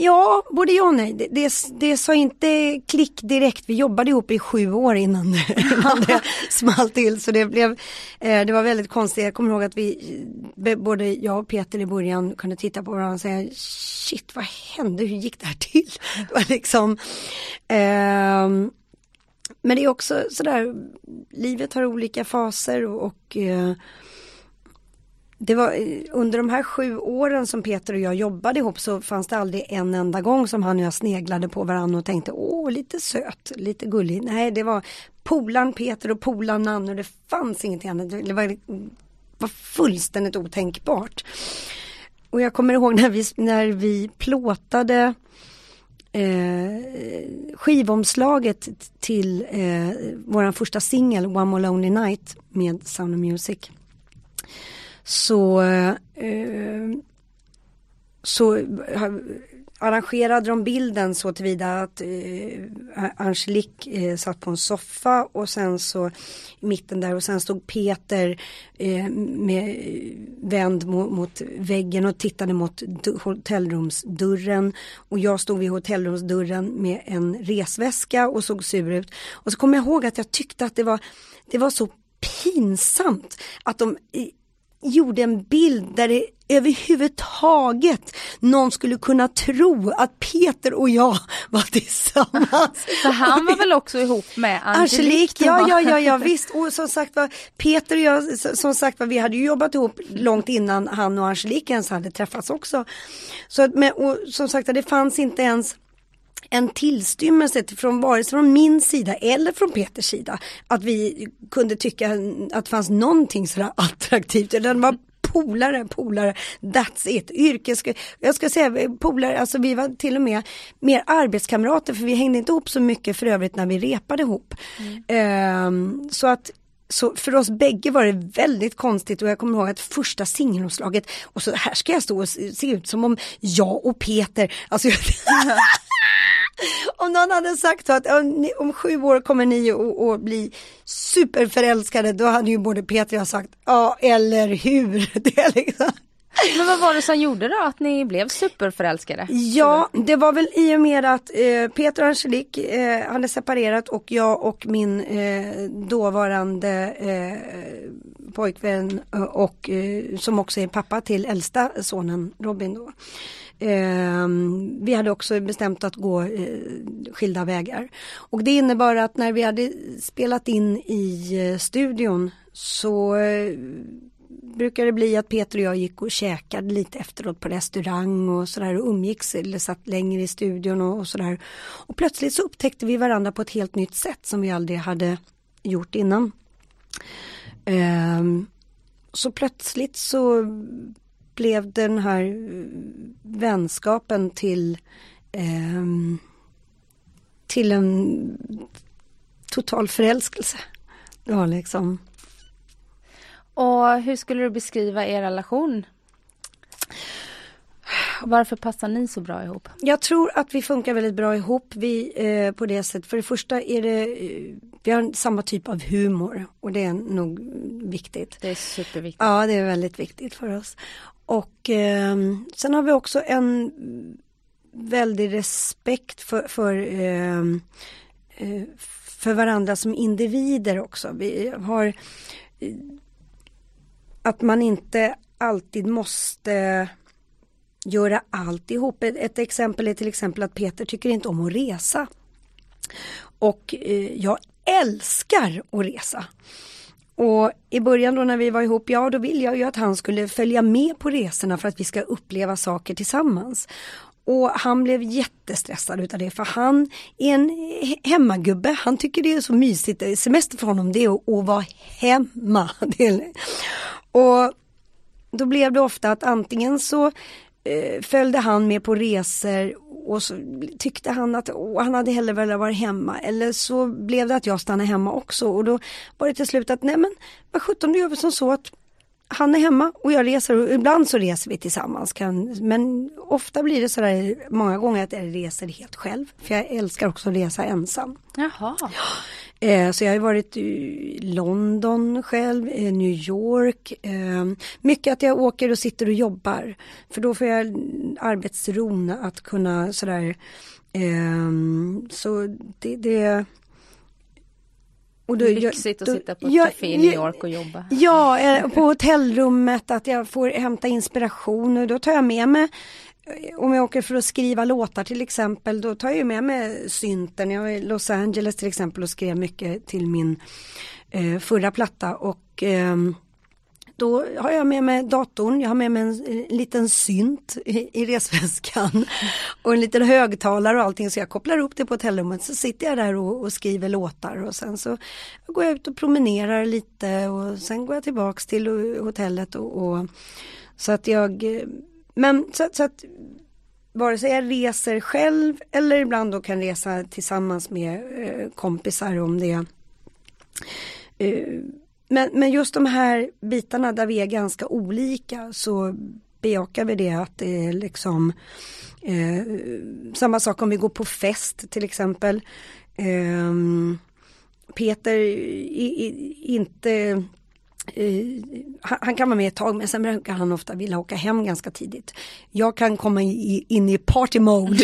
ja, både ja och nej. Det, det, det sa inte klick direkt. Vi jobbade ihop i sju år innan, innan det small till. Så det blev, eh, det var väldigt konstigt. Jag kommer ihåg att vi, både jag och Peter i början kunde titta på varandra och säga shit vad hände, hur gick det här till? Det var liksom, eh, men det är också sådär, livet har olika faser och, och eh, det var eh, under de här sju åren som Peter och jag jobbade ihop så fanns det aldrig en enda gång som han och jag sneglade på varandra och tänkte åh lite söt, lite gullig. Nej det var polan Peter och polan Nanne och det fanns ingenting annat. Det var, var fullständigt otänkbart. Och jag kommer ihåg när vi, när vi plåtade eh, skivomslaget till eh, våran första singel One More Lonely Night med Sound of Music så, eh, så eh, arrangerade de bilden så tillvida att eh, Angelique eh, satt på en soffa och sen så i mitten där och sen stod Peter eh, med vänd mot, mot, väggen och tittade mot hotellrumsdörren. Och jag stod vid hotellrumsdörren med en resväska och såg sur ut. Och så kommer jag ihåg att jag tyckte att det var det var så pinsamt att de gjorde en bild där det överhuvudtaget någon skulle kunna tro att Peter och jag var tillsammans. För han var väl också ihop med Angelique? Angelique ja, ja, ja, ja, visst. Och som sagt var, Peter och jag, som sagt var, vi hade ju jobbat ihop långt innan han och Angelique ens hade träffats också. Så men, och som sagt det fanns inte ens en tillstymmelse från vare sig från min sida eller från Peters sida att vi kunde tycka att det fanns någonting sådär attraktivt. Den var polare, polare, that's it. Yrkes, jag ska säga polare, alltså vi var till och med mer arbetskamrater för vi hängde inte ihop så mycket för övrigt när vi repade ihop. Mm. Um, så att så för oss bägge var det väldigt konstigt och jag kommer ihåg att första singelomslaget och så här ska jag stå och se ut som om jag och Peter, alltså om någon hade sagt att om sju år kommer ni att bli superförälskade då hade ju både Peter och jag sagt ja eller hur. Det liksom. Men vad var det som gjorde då att ni blev superförälskade? Ja, det var väl i och med att eh, Peter och Angelique eh, hade separerat och jag och min eh, dåvarande eh, pojkvän eh, och eh, som också är pappa till äldsta sonen Robin då. Ehm, vi hade också bestämt att gå eh, skilda vägar. Och det innebar att när vi hade spelat in i eh, studion så brukar det bli att Peter och jag gick och käkade lite efteråt på restaurang och sådär och umgicks eller satt längre i studion och, och sådär. Och plötsligt så upptäckte vi varandra på ett helt nytt sätt som vi aldrig hade gjort innan. Um, så plötsligt så blev den här vänskapen till um, till en total förälskelse. Det var liksom och hur skulle du beskriva er relation? Varför passar ni så bra ihop? Jag tror att vi funkar väldigt bra ihop vi, eh, på det sättet. För det första är det, eh, vi har samma typ av humor och det är nog viktigt. Det är superviktigt. Ja, det är väldigt viktigt för oss. Och eh, sen har vi också en väldig respekt för, för, eh, eh för varandra som individer också. Vi har att man inte alltid måste göra alltihop. Ett, ett exempel är till exempel att Peter tycker inte om att resa. Och eh, jag älskar att resa. Och i början då när vi var ihop, ja då ville jag ju att han skulle följa med på resorna för att vi ska uppleva saker tillsammans. Och han blev jättestressad utav det för han är en hemmagubbe. Han tycker det är så mysigt. Eh, semester för honom det är att, att vara hemma. Och då blev det ofta att antingen så eh, följde han med på resor och så tyckte han att åh, han hade hellre velat vara hemma. Eller så blev det att jag stannade hemma också. Och då var det till slut att nej men vad sjutton då gör vi som så att han är hemma och jag reser och ibland så reser vi tillsammans. Kan, men ofta blir det sådär många gånger att jag reser helt själv. För jag älskar också att resa ensam. Jaha. Eh, så jag har varit i London själv, New York. Eh, mycket att jag åker och sitter och jobbar. För då får jag arbetsron att kunna sådär. Eh, så det, det och då, Lyxigt att sitta på ett café i New York och jobba. Ja, eh, på hotellrummet att jag får hämta inspiration och då tar jag med mig eh, om jag åker för att skriva låtar till exempel, då tar jag med mig synten. Jag var i Los Angeles till exempel och skrev mycket till min eh, förra platta och eh, då har jag med mig datorn, jag har med mig en, en liten synt i, i resväskan och en liten högtalare och allting. Så jag kopplar upp det på hotellrummet så sitter jag där och, och, skriver låtar och sen så går jag ut och promenerar lite och sen går jag tillbaks till hotellet och, och så att jag men så, så att vare sig jag reser själv eller ibland då kan resa tillsammans med eh, kompisar om det eh, men, men just de här bitarna där vi är ganska olika så bejakar vi det att det är liksom eh, samma sak om vi går på fest till exempel. Eh, Peter är inte eh, han, han kan vara med ett tag men sen brukar han ofta vilja åka hem ganska tidigt. Jag kan komma i, in i party mode.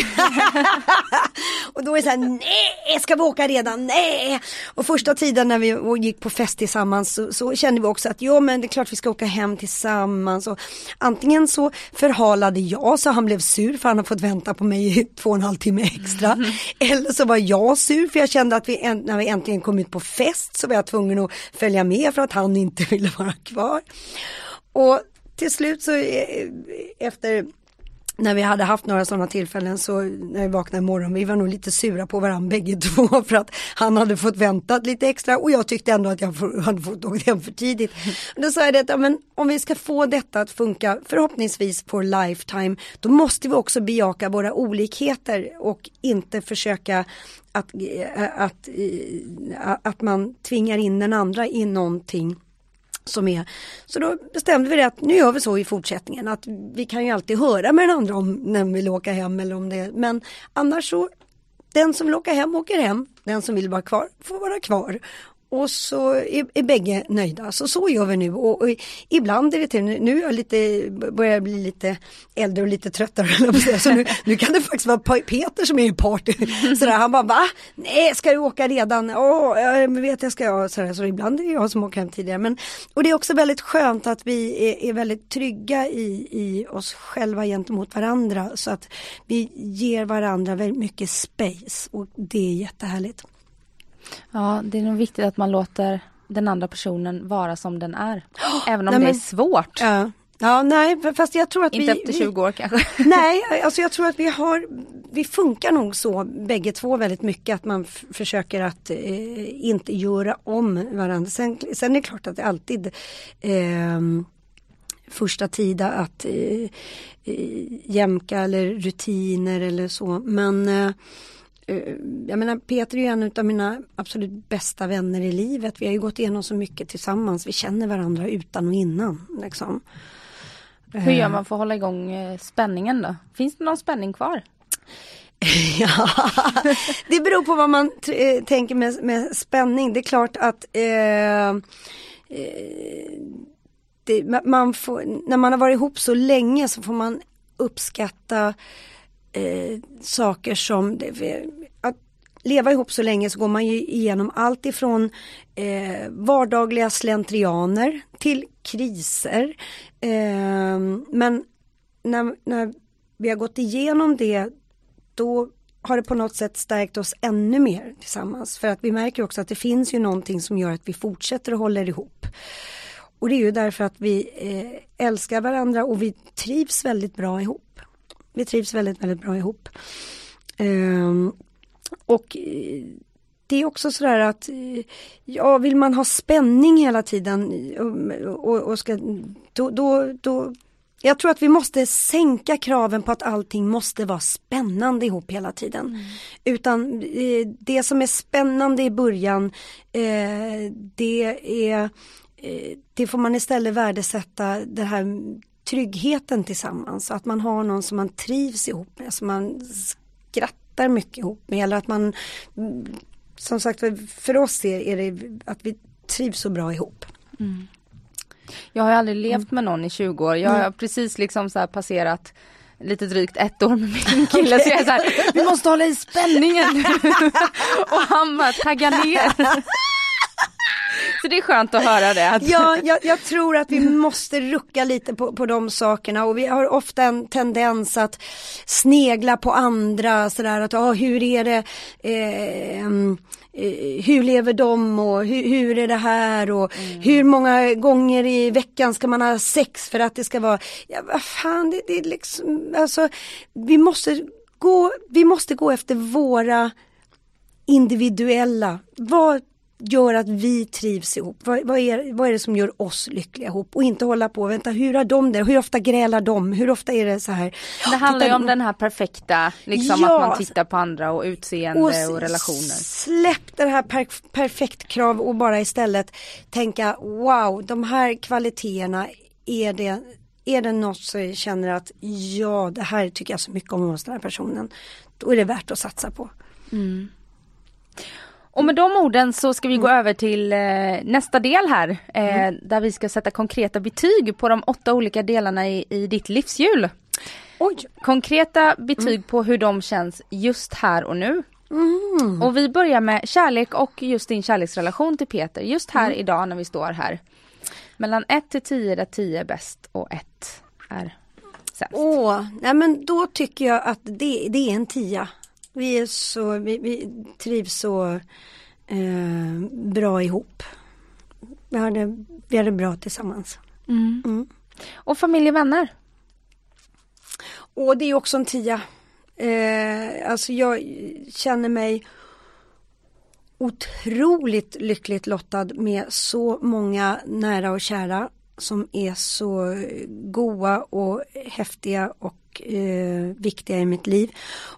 och då är det så här, nej, ska vi åka redan? Nej! Och första tiden när vi gick på fest tillsammans så, så kände vi också att jo men det är klart vi ska åka hem tillsammans. Och antingen så förhalade jag så han blev sur för han har fått vänta på mig i två och en halv timme extra. Mm. Eller så var jag sur för jag kände att vi, när vi äntligen kom ut på fest så var jag tvungen att följa med för att han inte ville vara kvar. Och till slut så eh, efter när vi hade haft några sådana tillfällen så när vi vaknade imorgon, vi var nog lite sura på varandra bägge två för att han hade fått vänta lite extra och jag tyckte ändå att jag hade fått åka hem för tidigt. Då sa jag det, men om vi ska få detta att funka förhoppningsvis på lifetime, då måste vi också bejaka våra olikheter och inte försöka att, eh, att, eh, att man tvingar in den andra i någonting som är. Så då bestämde vi det att nu gör vi så i fortsättningen att vi kan ju alltid höra med den andra om när vi vill åka hem eller om det men annars så den som vill åka hem åker hem, den som vill vara kvar får vara kvar och så är, är bägge nöjda. Så så gör vi nu och, och ibland är det till, nu är jag lite, börjar jag bli lite äldre och lite tröttare. Så nu, nu kan det faktiskt vara Peter som är i party. Sådär, han bara va? Nej, ska du åka redan? Åh, jag vet jag ska. Sådär, så ibland är det jag som åker hem tidigare. Men, och det är också väldigt skönt att vi är, är väldigt trygga i, i oss själva gentemot varandra. Så att vi ger varandra väldigt mycket space och det är jättehärligt. Ja, det är nog viktigt att man låter den andra personen vara som den är. Även om nej, det är svårt. Ja. Ja, nej, fast jag tror att Inte vi... Inte efter 20 år kanske? Nej, alltså jag tror att vi har, vi funkar nog så bägge två väldigt mycket att man försöker att eh, inte göra om varandra. Sen, sen är det klart att det alltid eh, första tida att eh, jämka eller rutiner eller så, men Eh, jag menar Peter är ju en av mina absolut bästa vänner i livet. Vi har ju gått igenom så mycket tillsammans. Vi känner varandra utan och innan. Liksom. Hur gör eh. man för att hålla igång eh, spänningen då? Finns det någon spänning kvar? ja, det beror på vad man tänker med, med, spänning. Det är klart att eh, det, man får, när man har varit ihop så länge så får man uppskatta eh, saker som det, att leva ihop så länge så går man ju igenom allt ifrån eh, vardagliga slentrianer till kriser. Eh, men när, när vi har gått igenom det då har det på något sätt stärkt oss ännu mer tillsammans. För att vi märker också att det finns ju någonting som gör att vi fortsätter och håller ihop. Och det är ju därför att vi eh, älskar varandra och vi trivs väldigt bra ihop. Vi trivs väldigt, väldigt bra ihop. Och eh, det är också sådär att ja, vill man ha spänning hela tiden och, och ska, då, då, då, jag tror att vi måste sänka kraven på att allting måste vara spännande ihop hela tiden. Mm. Utan eh, det som är spännande i början, eh, det är eh, det får man istället värdesätta det här tryggheten tillsammans. Att man har någon som man trivs ihop med, som man skrattar mycket ihop med. Eller att man, som sagt för oss är, är det att vi trivs så bra ihop. Mm. Jag har aldrig levt mm. med någon i 20 år. Jag har mm. precis liksom så passerat lite drygt ett år med min kille. Okay. Så jag är så här, vi måste hålla i spänningen. och han bara taggar ner. Så det är skönt att höra det. Att... Ja, jag, jag, tror att vi måste rucka lite på, på de sakerna och vi har ofta en tendens att snegla på andra sådär att, ah, hur är det eh, eh, hur lever de och hur, hur är det här och mm. hur många gånger i veckan ska man ha sex för att det ska vara, ja vad fan det, det är liksom, alltså vi måste gå, vi måste gå efter våra individuella, vad gör att vi trivs ihop? Vad, vad, är, vad är det som gör oss lyckliga ihop? Och inte hålla på, vänta hur har de det? Hur ofta grälar de? Hur ofta är det så här? Det handlar ju om den här perfekta, liksom ja, att man tittar på andra och utseende och, och relationer. Släpp det här per, perfekt krav och bara istället tänka wow, de här kvaliteterna är det är det något som jag känner att ja, det här tycker jag så mycket om hos den här personen. Då är det värt att satsa på. Mm. Och med de orden så ska vi gå över till eh, nästa del här. Eh, mm. Där vi ska sätta konkreta betyg på de åtta olika delarna i, i ditt livshjul. Oj. Konkreta betyg mm. på hur de känns just här och nu. Mm. Och vi börjar med kärlek och just din kärleksrelation till Peter just här mm. idag när vi står här. Mellan 1 till 10 där 10 är bäst och 1 är sämst. Åh, nej men då tycker jag att det, det är en tia. Vi är så, vi, vi trivs så eh, bra ihop. Vi har, det, vi har det bra tillsammans. Mm. Mm. Och familj och vänner? Och det är också en tia. Eh, alltså jag känner mig otroligt lyckligt lottad med så många nära och kära som är så goa och häftiga och eh, viktiga i mitt liv.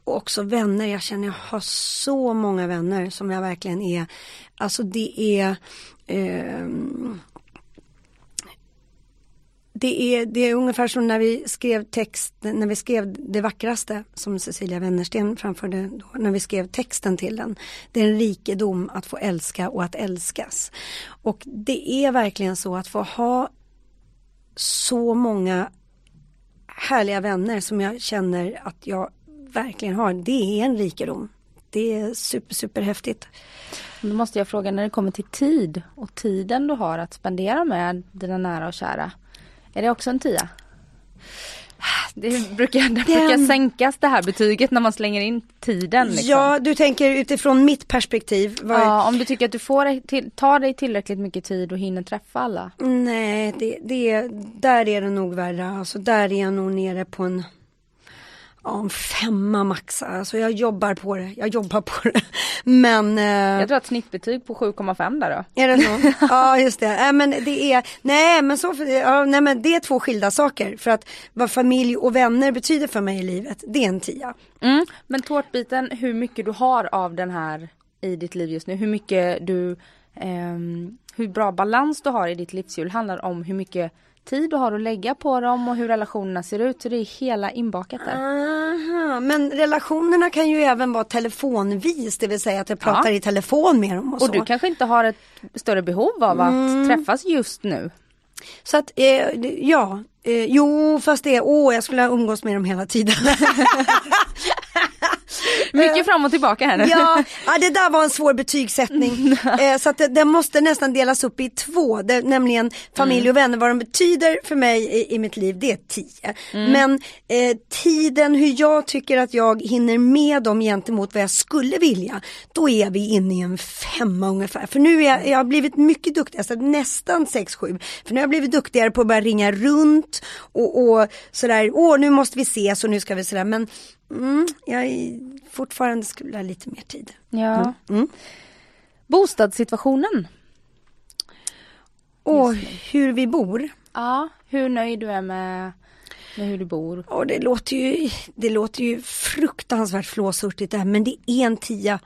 Och också vänner, jag känner jag har så många vänner som jag verkligen är, alltså det är eh, det är, det är ungefär som när vi skrev text, när vi skrev Det vackraste som Cecilia Wennersten framförde då, när vi skrev texten till den. Det är en rikedom att få älska och att älskas. Och det är verkligen så att få ha så många härliga vänner som jag känner att jag verkligen har. Det är en rikedom. Det är super, super häftigt. Då måste jag fråga när det kommer till tid och tiden du har att spendera med dina nära och kära. Är det också en tia? Det brukar, det brukar sänkas det här betyget när man slänger in tiden. Liksom. Ja, du tänker utifrån mitt perspektiv. Var... Ja, om du tycker att du får till, tar dig tillräckligt mycket tid och hinner träffa alla. Nej, det, det, där är det nog värre. Alltså där är jag nog nere på en en femma max. Alltså jag jobbar på det. Jag jobbar på det. Men. Eh, jag tror att snittbetyg på 7,5 där då. Är det så? ja just det. Äh, men det är, nej men så, ja, nej men det är två skilda saker. För att vad familj och vänner betyder för mig i livet, det är en tia. Mm. Men tårtbiten, hur mycket du har av den här i ditt liv just nu, hur mycket du, eh, hur bra balans du har i ditt livshjul handlar om hur mycket tid du har att lägga på dem och hur relationerna ser ut. Så det är hela inbakat där. Men relationerna kan ju även vara telefonvis, det vill säga att jag pratar ja. i telefon med dem. Och, och du kanske inte har ett större behov av att mm. träffas just nu. Så att, eh, ja, eh, jo fast det åh jag skulle ha umgås med dem hela tiden. Mycket fram och tillbaka här nu. Ja, ja det där var en svår betygssättning. eh, så att det, måste nästan delas upp i två, det, nämligen familj mm. och vänner. Vad de betyder för mig i, i mitt liv, det är tio. Mm. Men eh, tiden, hur jag tycker att jag hinner med dem gentemot vad jag skulle vilja, då är vi inne i en femma ungefär. För nu är jag, jag har blivit mycket duktigare, alltså nästan sex, sju. För nu har jag blivit duktigare på att börja ringa runt och, och sådär, åh nu måste vi ses och nu ska vi sådär. Men Mm, jag fortfarande skulle ha lite mer tid. Ja. Mm. Mm. Bostadssituationen? Och hur vi bor. Ja, hur nöjd du är med, med hur du bor. Och det låter ju, det låter ju fruktansvärt flåshurtigt det här men det är en tia.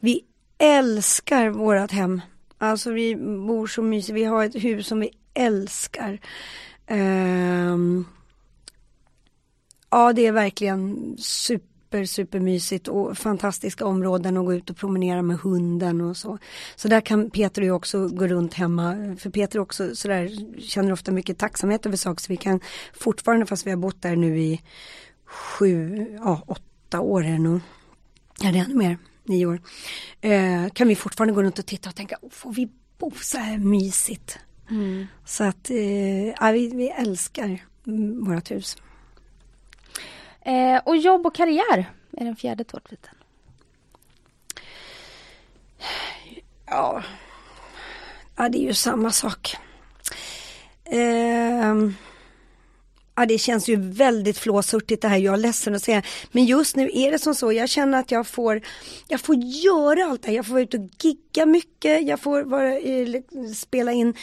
Vi älskar vårat hem. Alltså vi bor så mysigt, vi har ett hus som vi älskar. Um, Ja, det är verkligen super, super mysigt och fantastiska områden att gå ut och promenera med hunden och så. Så där kan Peter och jag också gå runt hemma. För Peter också sådär känner ofta mycket tacksamhet över saker så vi kan fortfarande fast vi har bott där nu i sju, ja åtta år är det nog. Ja det är ännu mer, nio år. Eh, kan vi fortfarande gå runt och titta och tänka, får vi bo så här mysigt? Mm. Så att eh, ja, vi, vi älskar vårt hus. Eh, och jobb och karriär är den fjärde tårtbiten. Ja. ja, det är ju samma sak. Eh, ja, det känns ju väldigt flåsurtigt det här, jag är ledsen att säga. Men just nu är det som så, jag känner att jag får, jag får göra allt det här. Jag får vara ute och gigga mycket, jag får vara, spela in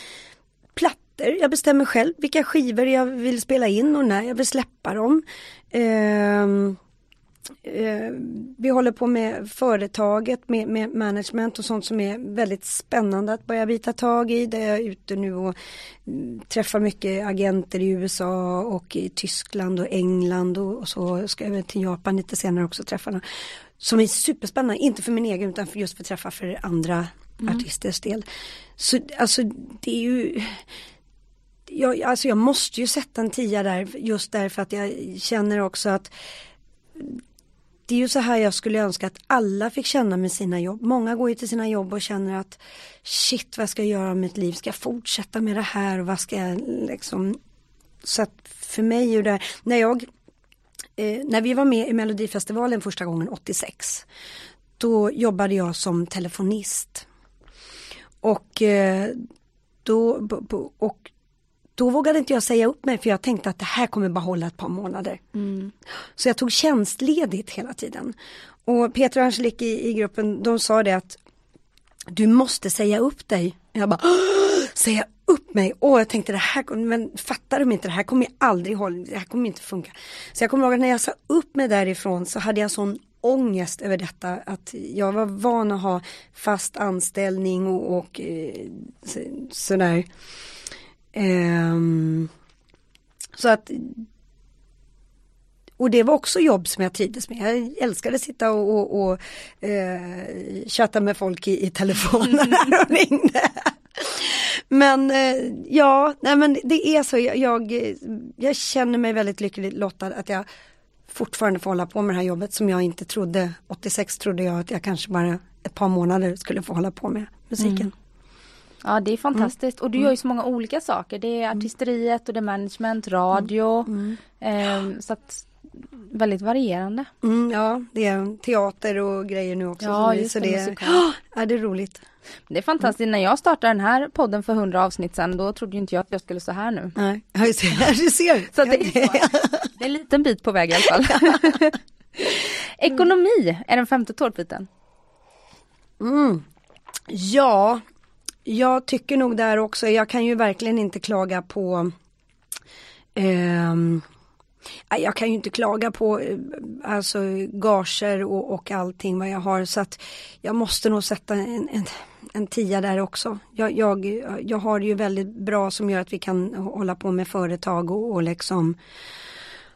plattor jag bestämmer själv vilka skivor jag vill spela in och när jag vill släppa dem. Eh, eh, vi håller på med företaget, med, med, management och sånt som är väldigt spännande att börja vita tag i. Där jag är ute nu och mm, träffar mycket agenter i USA och i Tyskland och England och, och så ska jag till Japan lite senare också träffa som är superspännande, inte för min egen utan för just för att träffa för andra mm. artisters del. Så alltså det är ju jag, alltså jag måste ju sätta en tia där just därför att jag känner också att det är ju så här jag skulle önska att alla fick känna med sina jobb. Många går ju till sina jobb och känner att shit vad ska jag göra med mitt liv? Ska jag fortsätta med det här? Och vad ska jag liksom Så att för mig är det när jag eh, när vi var med i Melodifestivalen första gången 86 då jobbade jag som telefonist. Och eh, då och då vågade inte jag säga upp mig för jag tänkte att det här kommer bara hålla ett par månader. Mm. Så jag tog tjänstledigt hela tiden. Och Peter och Angelique i, i gruppen de sa det att du måste säga upp dig. Jag bara säga upp mig. Och jag tänkte det här, men fattar de inte, det här kommer aldrig hålla, det här kommer inte funka. Så jag kommer ihåg att när jag sa upp mig därifrån så hade jag sån ångest över detta att jag var van att ha fast anställning och, och eh, sådär. Um, så att och det var också jobb som jag trivdes med. Jag älskade att sitta och, och, och eh, chatta med folk i, i telefonen när de ringde. Men eh, ja, nej men det är så. Jag, jag, jag känner mig väldigt lyckligt lottad att jag fortfarande får hålla på med det här jobbet som jag inte trodde. 86 trodde jag att jag kanske bara ett par månader skulle få hålla på med musiken. Mm. Ja det är fantastiskt mm. och du gör ju så många olika saker. Det är artisteriet och det är management, radio. Mm. Eh, så att väldigt varierande. Mm, ja det är teater och grejer nu också. Ja, just så det, oh, ja, det är roligt. Det är fantastiskt. När jag startade den här podden för 100 avsnitt sedan då trodde inte jag att jag skulle stå här nu. Nej, jag ser. Du ser. så det, är det är en liten bit på väg i alla fall. Ekonomi är den femte tårtbiten. Mm. Ja, jag tycker nog där också, jag kan ju verkligen inte klaga på eh, jag kan ju inte klaga på eh, alltså gager och, och allting vad jag har så att jag måste nog sätta en, en, en tia där också. Jag, jag, jag har det ju väldigt bra som gör att vi kan hålla på med företag och, och liksom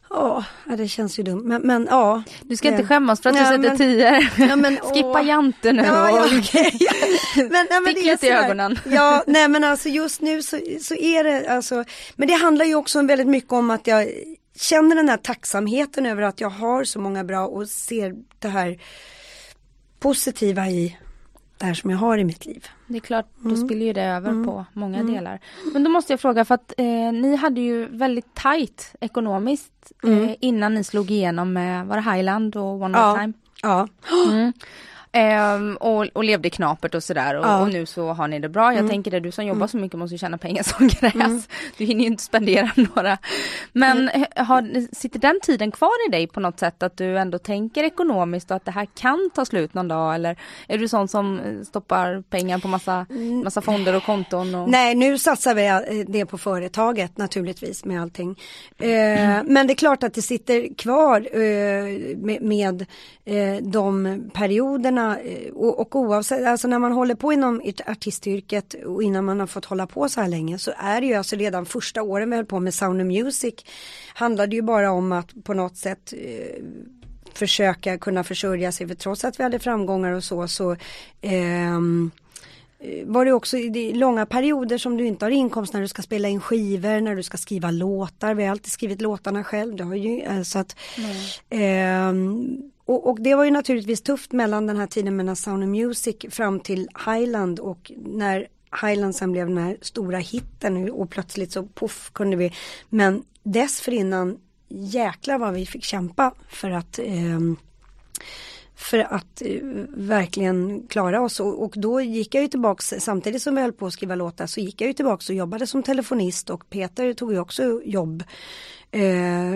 Ja, det känns ju dumt. Men, men ja. Du ska inte skämmas för att du sätter men, tio. Ja, men, Skippa jante nu ja, ja, okay. ja. men, nej, men Stick i ögonen. Ja, nej men alltså just nu så, så är det alltså. Men det handlar ju också väldigt mycket om att jag känner den här tacksamheten över att jag har så många bra och ser det här positiva i det här som jag har i mitt liv. Det är klart, då mm. spiller ju det över mm. på många mm. delar. Men då måste jag fråga för att eh, ni hade ju väldigt tajt ekonomiskt eh, mm. innan ni slog igenom med, var det Highland och One More Time? Ja. Ehm, och, och levde knapert och sådär och, ja. och, nu så har ni det bra. Jag mm. tänker det, du som jobbar mm. så mycket måste tjäna pengar som gräs. Mm. Du hinner ju inte spendera några. Men mm. har, sitter den tiden kvar i dig på något sätt att du ändå tänker ekonomiskt och att det här kan ta slut någon dag eller är du sån som eh, stoppar pengar på massa, mm. massa fonder och konton? Och... Nej nu satsar vi eh, det på företaget naturligtvis med allting. Eh, men det är klart att det sitter kvar eh, med, med de perioderna Eh, och, och oavsett, alltså när man håller på inom artistyrket och innan man har fått hålla på så här länge så är det ju alltså redan första åren vi höll på med Sound of Music handlade ju bara om att på något sätt eh, försöka kunna försörja sig för trots att vi hade framgångar och så så ehm, eh, var det också i långa perioder som du inte har inkomst när du ska spela in skivor, när du ska skriva låtar. Vi har alltid skrivit låtarna själv. Det har ju, eh, så att, mm. eh, och, och, det var ju naturligtvis tufft mellan den här tiden mellan Sound of Music fram till Highland och när Highland sen blev den här stora hitten och plötsligt så poff kunde vi. Men dessförinnan jäklar vad vi fick kämpa för att eh, för att eh, verkligen klara oss och, och, då gick jag ju tillbaks samtidigt som vi höll på att skriva låtar så gick jag ju tillbaks och jobbade som telefonist och Peter tog ju också jobb Eh,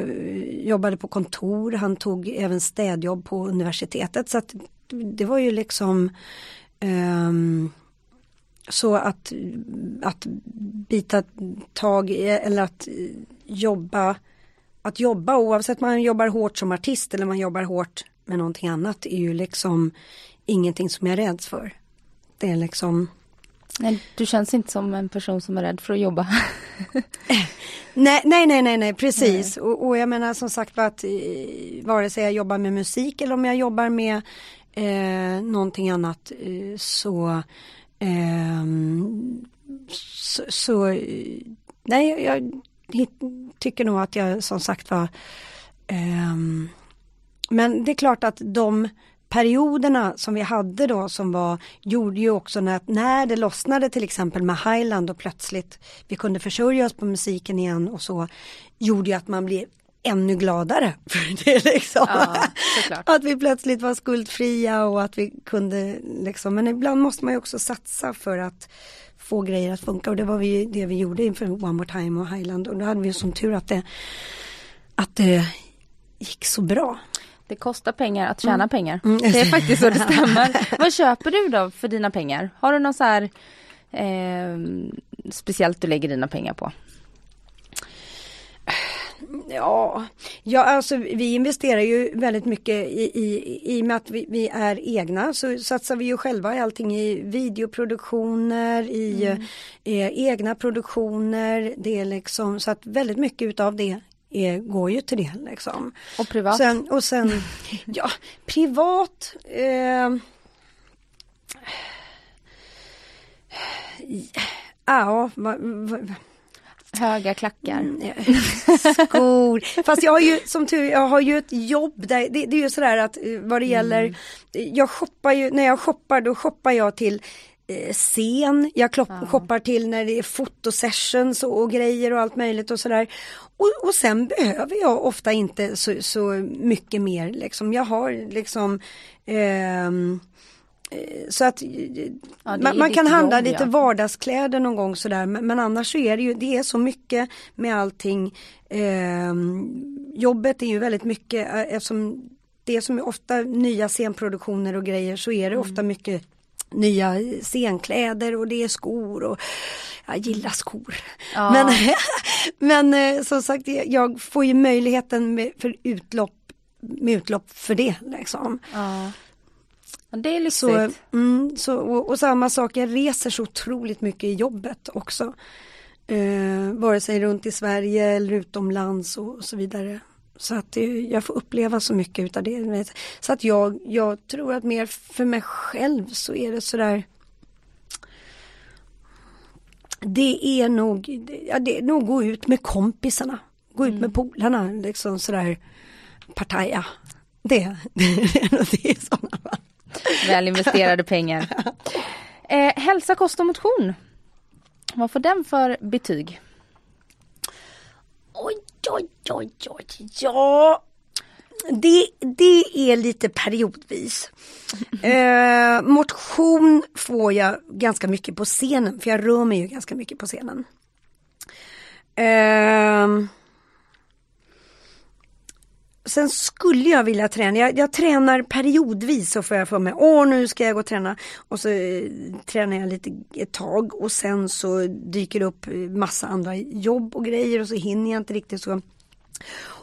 jobbade på kontor, han tog även städjobb på universitetet. Så att det var ju liksom eh, så att, att bita tag i eller att jobba att jobba oavsett om man jobbar hårt som artist eller man jobbar hårt med någonting annat är ju liksom ingenting som jag räds för. Det är liksom Nej, du känns inte som en person som är rädd för att jobba. Nej, nej, nej, nej, nej precis. Nej. Och, och, jag menar som sagt att eh, vare sig jag jobbar med musik eller om jag jobbar med eh, någonting annat så, eh, så, så, nej, jag tycker nog att jag som sagt var eh, men det är klart att de perioderna som vi hade då som var, gjorde ju också när, när det lossnade till exempel med Highland och plötsligt vi kunde försörja oss på musiken igen och så, gjorde ju att man blev ännu gladare för det liksom. Ja, att vi plötsligt var skuldfria och att vi kunde liksom, men ibland måste man ju också satsa för att få grejer att funka och det var vi, det vi gjorde inför One More Time och Highland och då hade vi som tur att det, att det gick så bra. Det kostar pengar att tjäna mm. pengar. Mm. Det är faktiskt så det stämmer. Vad köper du då för dina pengar? Har du något så här eh, speciellt du lägger dina pengar på? Ja, ja alltså vi investerar ju väldigt mycket i, i, i och med att vi, vi, är egna så satsar vi ju själva i allting i videoproduktioner, i mm. eh, egna produktioner. Det är liksom så att väldigt mycket utav det är, går ju till det liksom. Och privat? Sen, och sen, ja, privat eh, Ja, va, va, Höga klackar. Mm, skor. Fast jag har ju som tur jag har ju ett jobb där, det, det är ju sådär att eh, vad det gäller, mm. jag shoppar ju, när jag shoppar då shoppar jag till scen, jag klopp, ja. shoppar till när det är fotosessions och, och grejer och allt möjligt och sådär. Och, och sen behöver jag ofta inte så, så mycket mer liksom. Jag har liksom ehm, eh, så att ja, man, man kan handla jobb, lite ja. vardagskläder någon gång sådär men, men, annars så är det ju, det är så mycket med allting. Eh, jobbet är ju väldigt mycket eh, eftersom det är som ofta nya scenproduktioner och grejer så är det mm. ofta mycket nya scenkläder och det är skor och jag gillar skor. Ja. Men, men eh, som sagt jag får ju möjligheten med, för utlopp, med utlopp för det liksom. Ja. Det är lyxigt. Så, mm, så, och, och, samma sak, jag reser så otroligt mycket i jobbet också. Eh, vare sig runt i Sverige eller utomlands och, och så vidare. Så att jag får uppleva så mycket utav det. Så att jag, jag tror att mer för mig själv så är det sådär Det är nog, ja, det är nog gå ut med kompisarna. Gå ut mm. med polarna liksom sådär partaja. Det, det är nog det i sådana fall. Väl investerade pengar. Eh, hälsa, kost och motion. Vad får den för betyg? Oj, oj, oj, oj, ja. Det, det är lite periodvis. Eh, motion får jag ganska mycket på scenen, för jag rör mig ju ganska mycket på scenen. Eh, sen skulle jag vilja träna, jag, jag, tränar periodvis så får jag för mig, åh nu ska jag gå och träna. Och så eh, tränar jag lite ett tag och sen så dyker det upp massa andra jobb och grejer och så hinner jag inte riktigt så.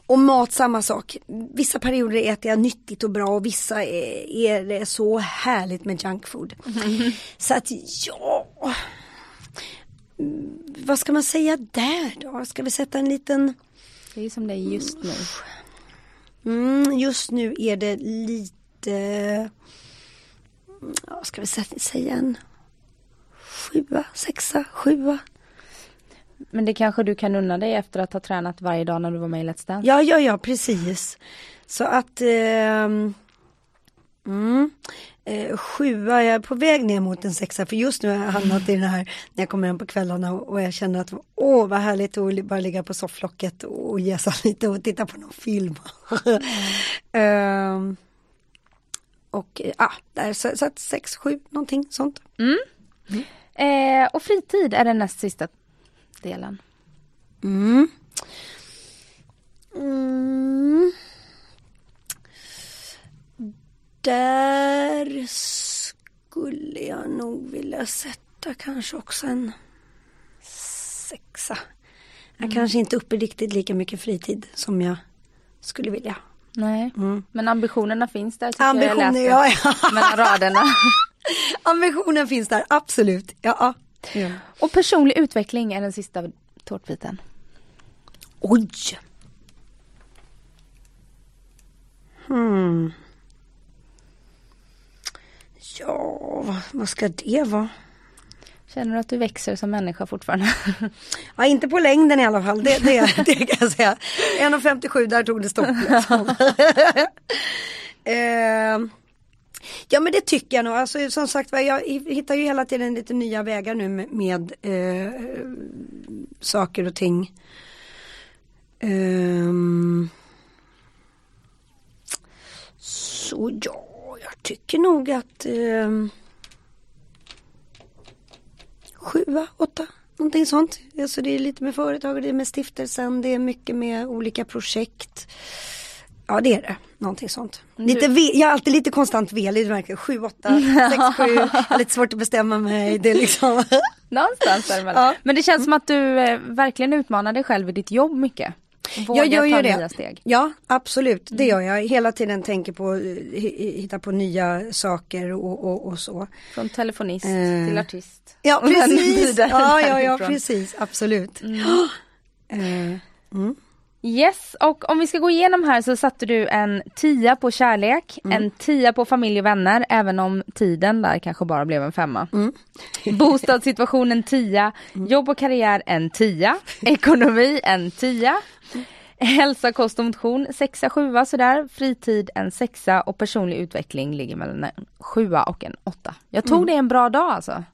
Och mat samma sak. Vissa perioder äter jag nyttigt och bra och vissa är, är det så härligt med junkfood. Mm. Så att ja, vad ska man säga där då? Ska vi sätta en liten Det är som det är just nu. Mm, just nu är det lite, ja, ska vi säga en sjua, sexa, sjua. Men det kanske du kan unna dig efter att ha tränat varje dag när du var med i Let's Dance? Ja, ja, ja, precis. Så att eh, mm, eh, sjua, jag är på väg ner mot en sexa för just nu har jag hamnat i den här när jag kommer hem på kvällarna och, och jag känner att åh vad härligt att bara ligga på sofflocket och jäsa lite och titta på någon film. mm. uh, och ja, ah, där, så, så att sex, sju någonting sånt. Mm. Mm. Eh, och fritid är den näst sista delen. Mm. Mm. Där skulle jag nog vilja sätta kanske också en sexa. Jag mm. kanske inte uppe riktigt lika mycket fritid som jag skulle vilja. Nej, mm. men ambitionerna finns där. Ambitioner, jag ja, ja. Mellan raderna. Ambitionen finns där, absolut. Ja. ja. Och personlig utveckling är den sista tårtbiten. Oj! Hmm. Ja, vad, ska det vara? Känner du att du växer som människa fortfarande? Ja, inte på längden i alla fall, det, det, det kan jag säga. 1,57 där tog det stopp. Liksom. eh, ja men det tycker jag nog. Alltså, som sagt jag hittar ju hela tiden lite nya vägar nu med, med eh, saker och ting. Eh, så ja, jag tycker nog att eh, sjua, åtta, någonting sånt. Alltså det är lite med företag, det är med stiftelsen, det är mycket med olika projekt. Ja det är det, någonting sånt. Lite ve- jag är alltid lite konstant velig, verkar 7, 8, 6, 7, jag har lite svårt att bestämma mig. Det är liksom... Någonstans däremellan. Ja. Men det känns som att du eh, verkligen utmanar dig själv i ditt jobb mycket. Våga jag gör ju det. Nya steg. Ja absolut, det mm. gör jag. Hela tiden tänker på, eh, hitta på nya saker och, och, och så. Från telefonist eh. till artist. Ja precis, ja, ja, ja precis, absolut. Mm. Eh. Mm. Yes, och om vi ska gå igenom här så satte du en tia på kärlek, mm. en tia på familj och vänner, även om tiden där kanske bara blev en femma. Mm. Bostadssituationen tia, mm. jobb och karriär en tia, ekonomi en tia, hälsa, kost och motion sexa, sjua sådär, fritid en sexa och personlig utveckling ligger mellan en sjua och en åtta. Jag tog mm. det en bra dag alltså.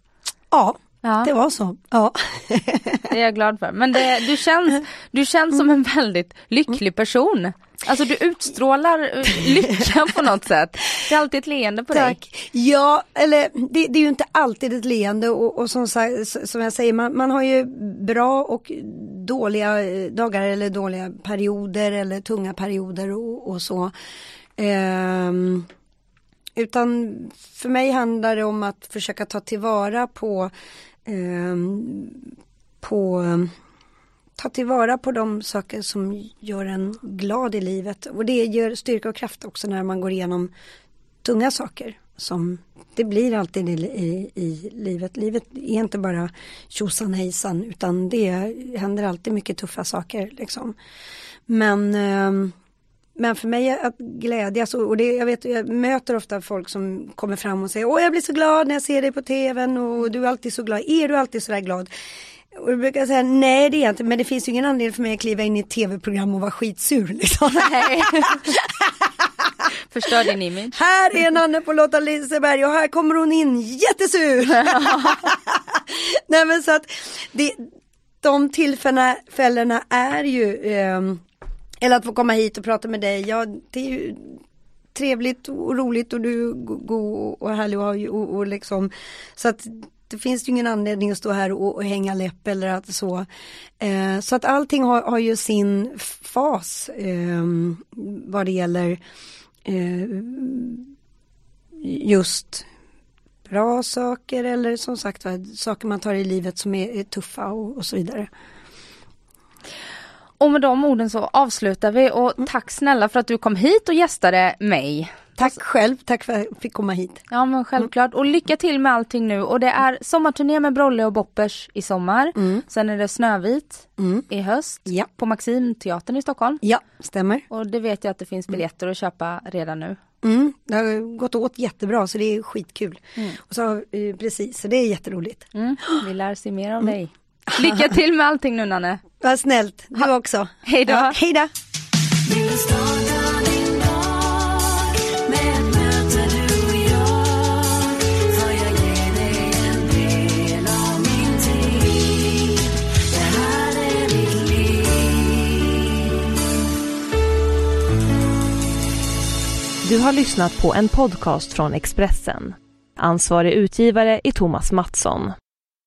Ja, Ja. Det var så, ja. Det är jag glad för. Men det, du, känns, du känns som en väldigt lycklig person. Alltså du utstrålar lycka på något sätt. Det är alltid ett leende på Tack. dig. Ja, eller det, det, är ju inte alltid ett leende och, och som, som jag säger, man, man har ju bra och dåliga dagar eller dåliga perioder eller tunga perioder och, och så. Um, utan för mig handlar det om att försöka ta tillvara på Ehm, på ta tillvara på de saker som gör en glad i livet och det ger styrka och kraft också när man går igenom tunga saker som det blir alltid i, i, i livet. Livet är inte bara tjosan hejsan utan det händer alltid mycket tuffa saker liksom. Men eh, men för mig att glädjas och det, jag, vet, jag möter ofta folk som kommer fram och säger Åh jag blir så glad när jag ser dig på tvn och du är alltid så glad. Är du alltid så där glad? Och då brukar jag säga nej det är jag inte men det finns ju ingen anledning för mig att kliva in i ett tv-program och vara skitsur liksom. Nej. Förstör din image. Här är Nanne på Lotta Liseberg och här kommer hon in jättesur. nej men så att det, de tillfällena är ju eh, eller att få komma hit och prata med dig, ja det är ju trevligt och roligt och du är god och härlig och, och, och liksom så att det finns ju ingen anledning att stå här och, och hänga läpp eller att så. Eh, så att allting har, har ju sin fas eh, vad det gäller eh, just bra saker eller som sagt saker man tar i livet som är, är tuffa och, och så vidare. Och med de orden så avslutar vi och mm. tack snälla för att du kom hit och gästade mig. Tack själv, tack för att jag fick komma hit. Ja men självklart mm. och lycka till med allting nu och det är sommarturné med Brolle och Boppers i sommar. Mm. Sen är det Snövit mm. i höst ja. på Maximteatern i Stockholm. Ja, stämmer. Och det vet jag att det finns biljetter att köpa redan nu. Mm, det har gått åt jättebra så det är skitkul. Mm. Och så, precis, så det är jätteroligt. Mm. Vi lär se mer av dig. Lycka till med allting nu Nanne. Vad snällt, du också. Hej då. Ja, hej då. Du har lyssnat på en podcast från Expressen. Ansvarig utgivare är Thomas Mattsson.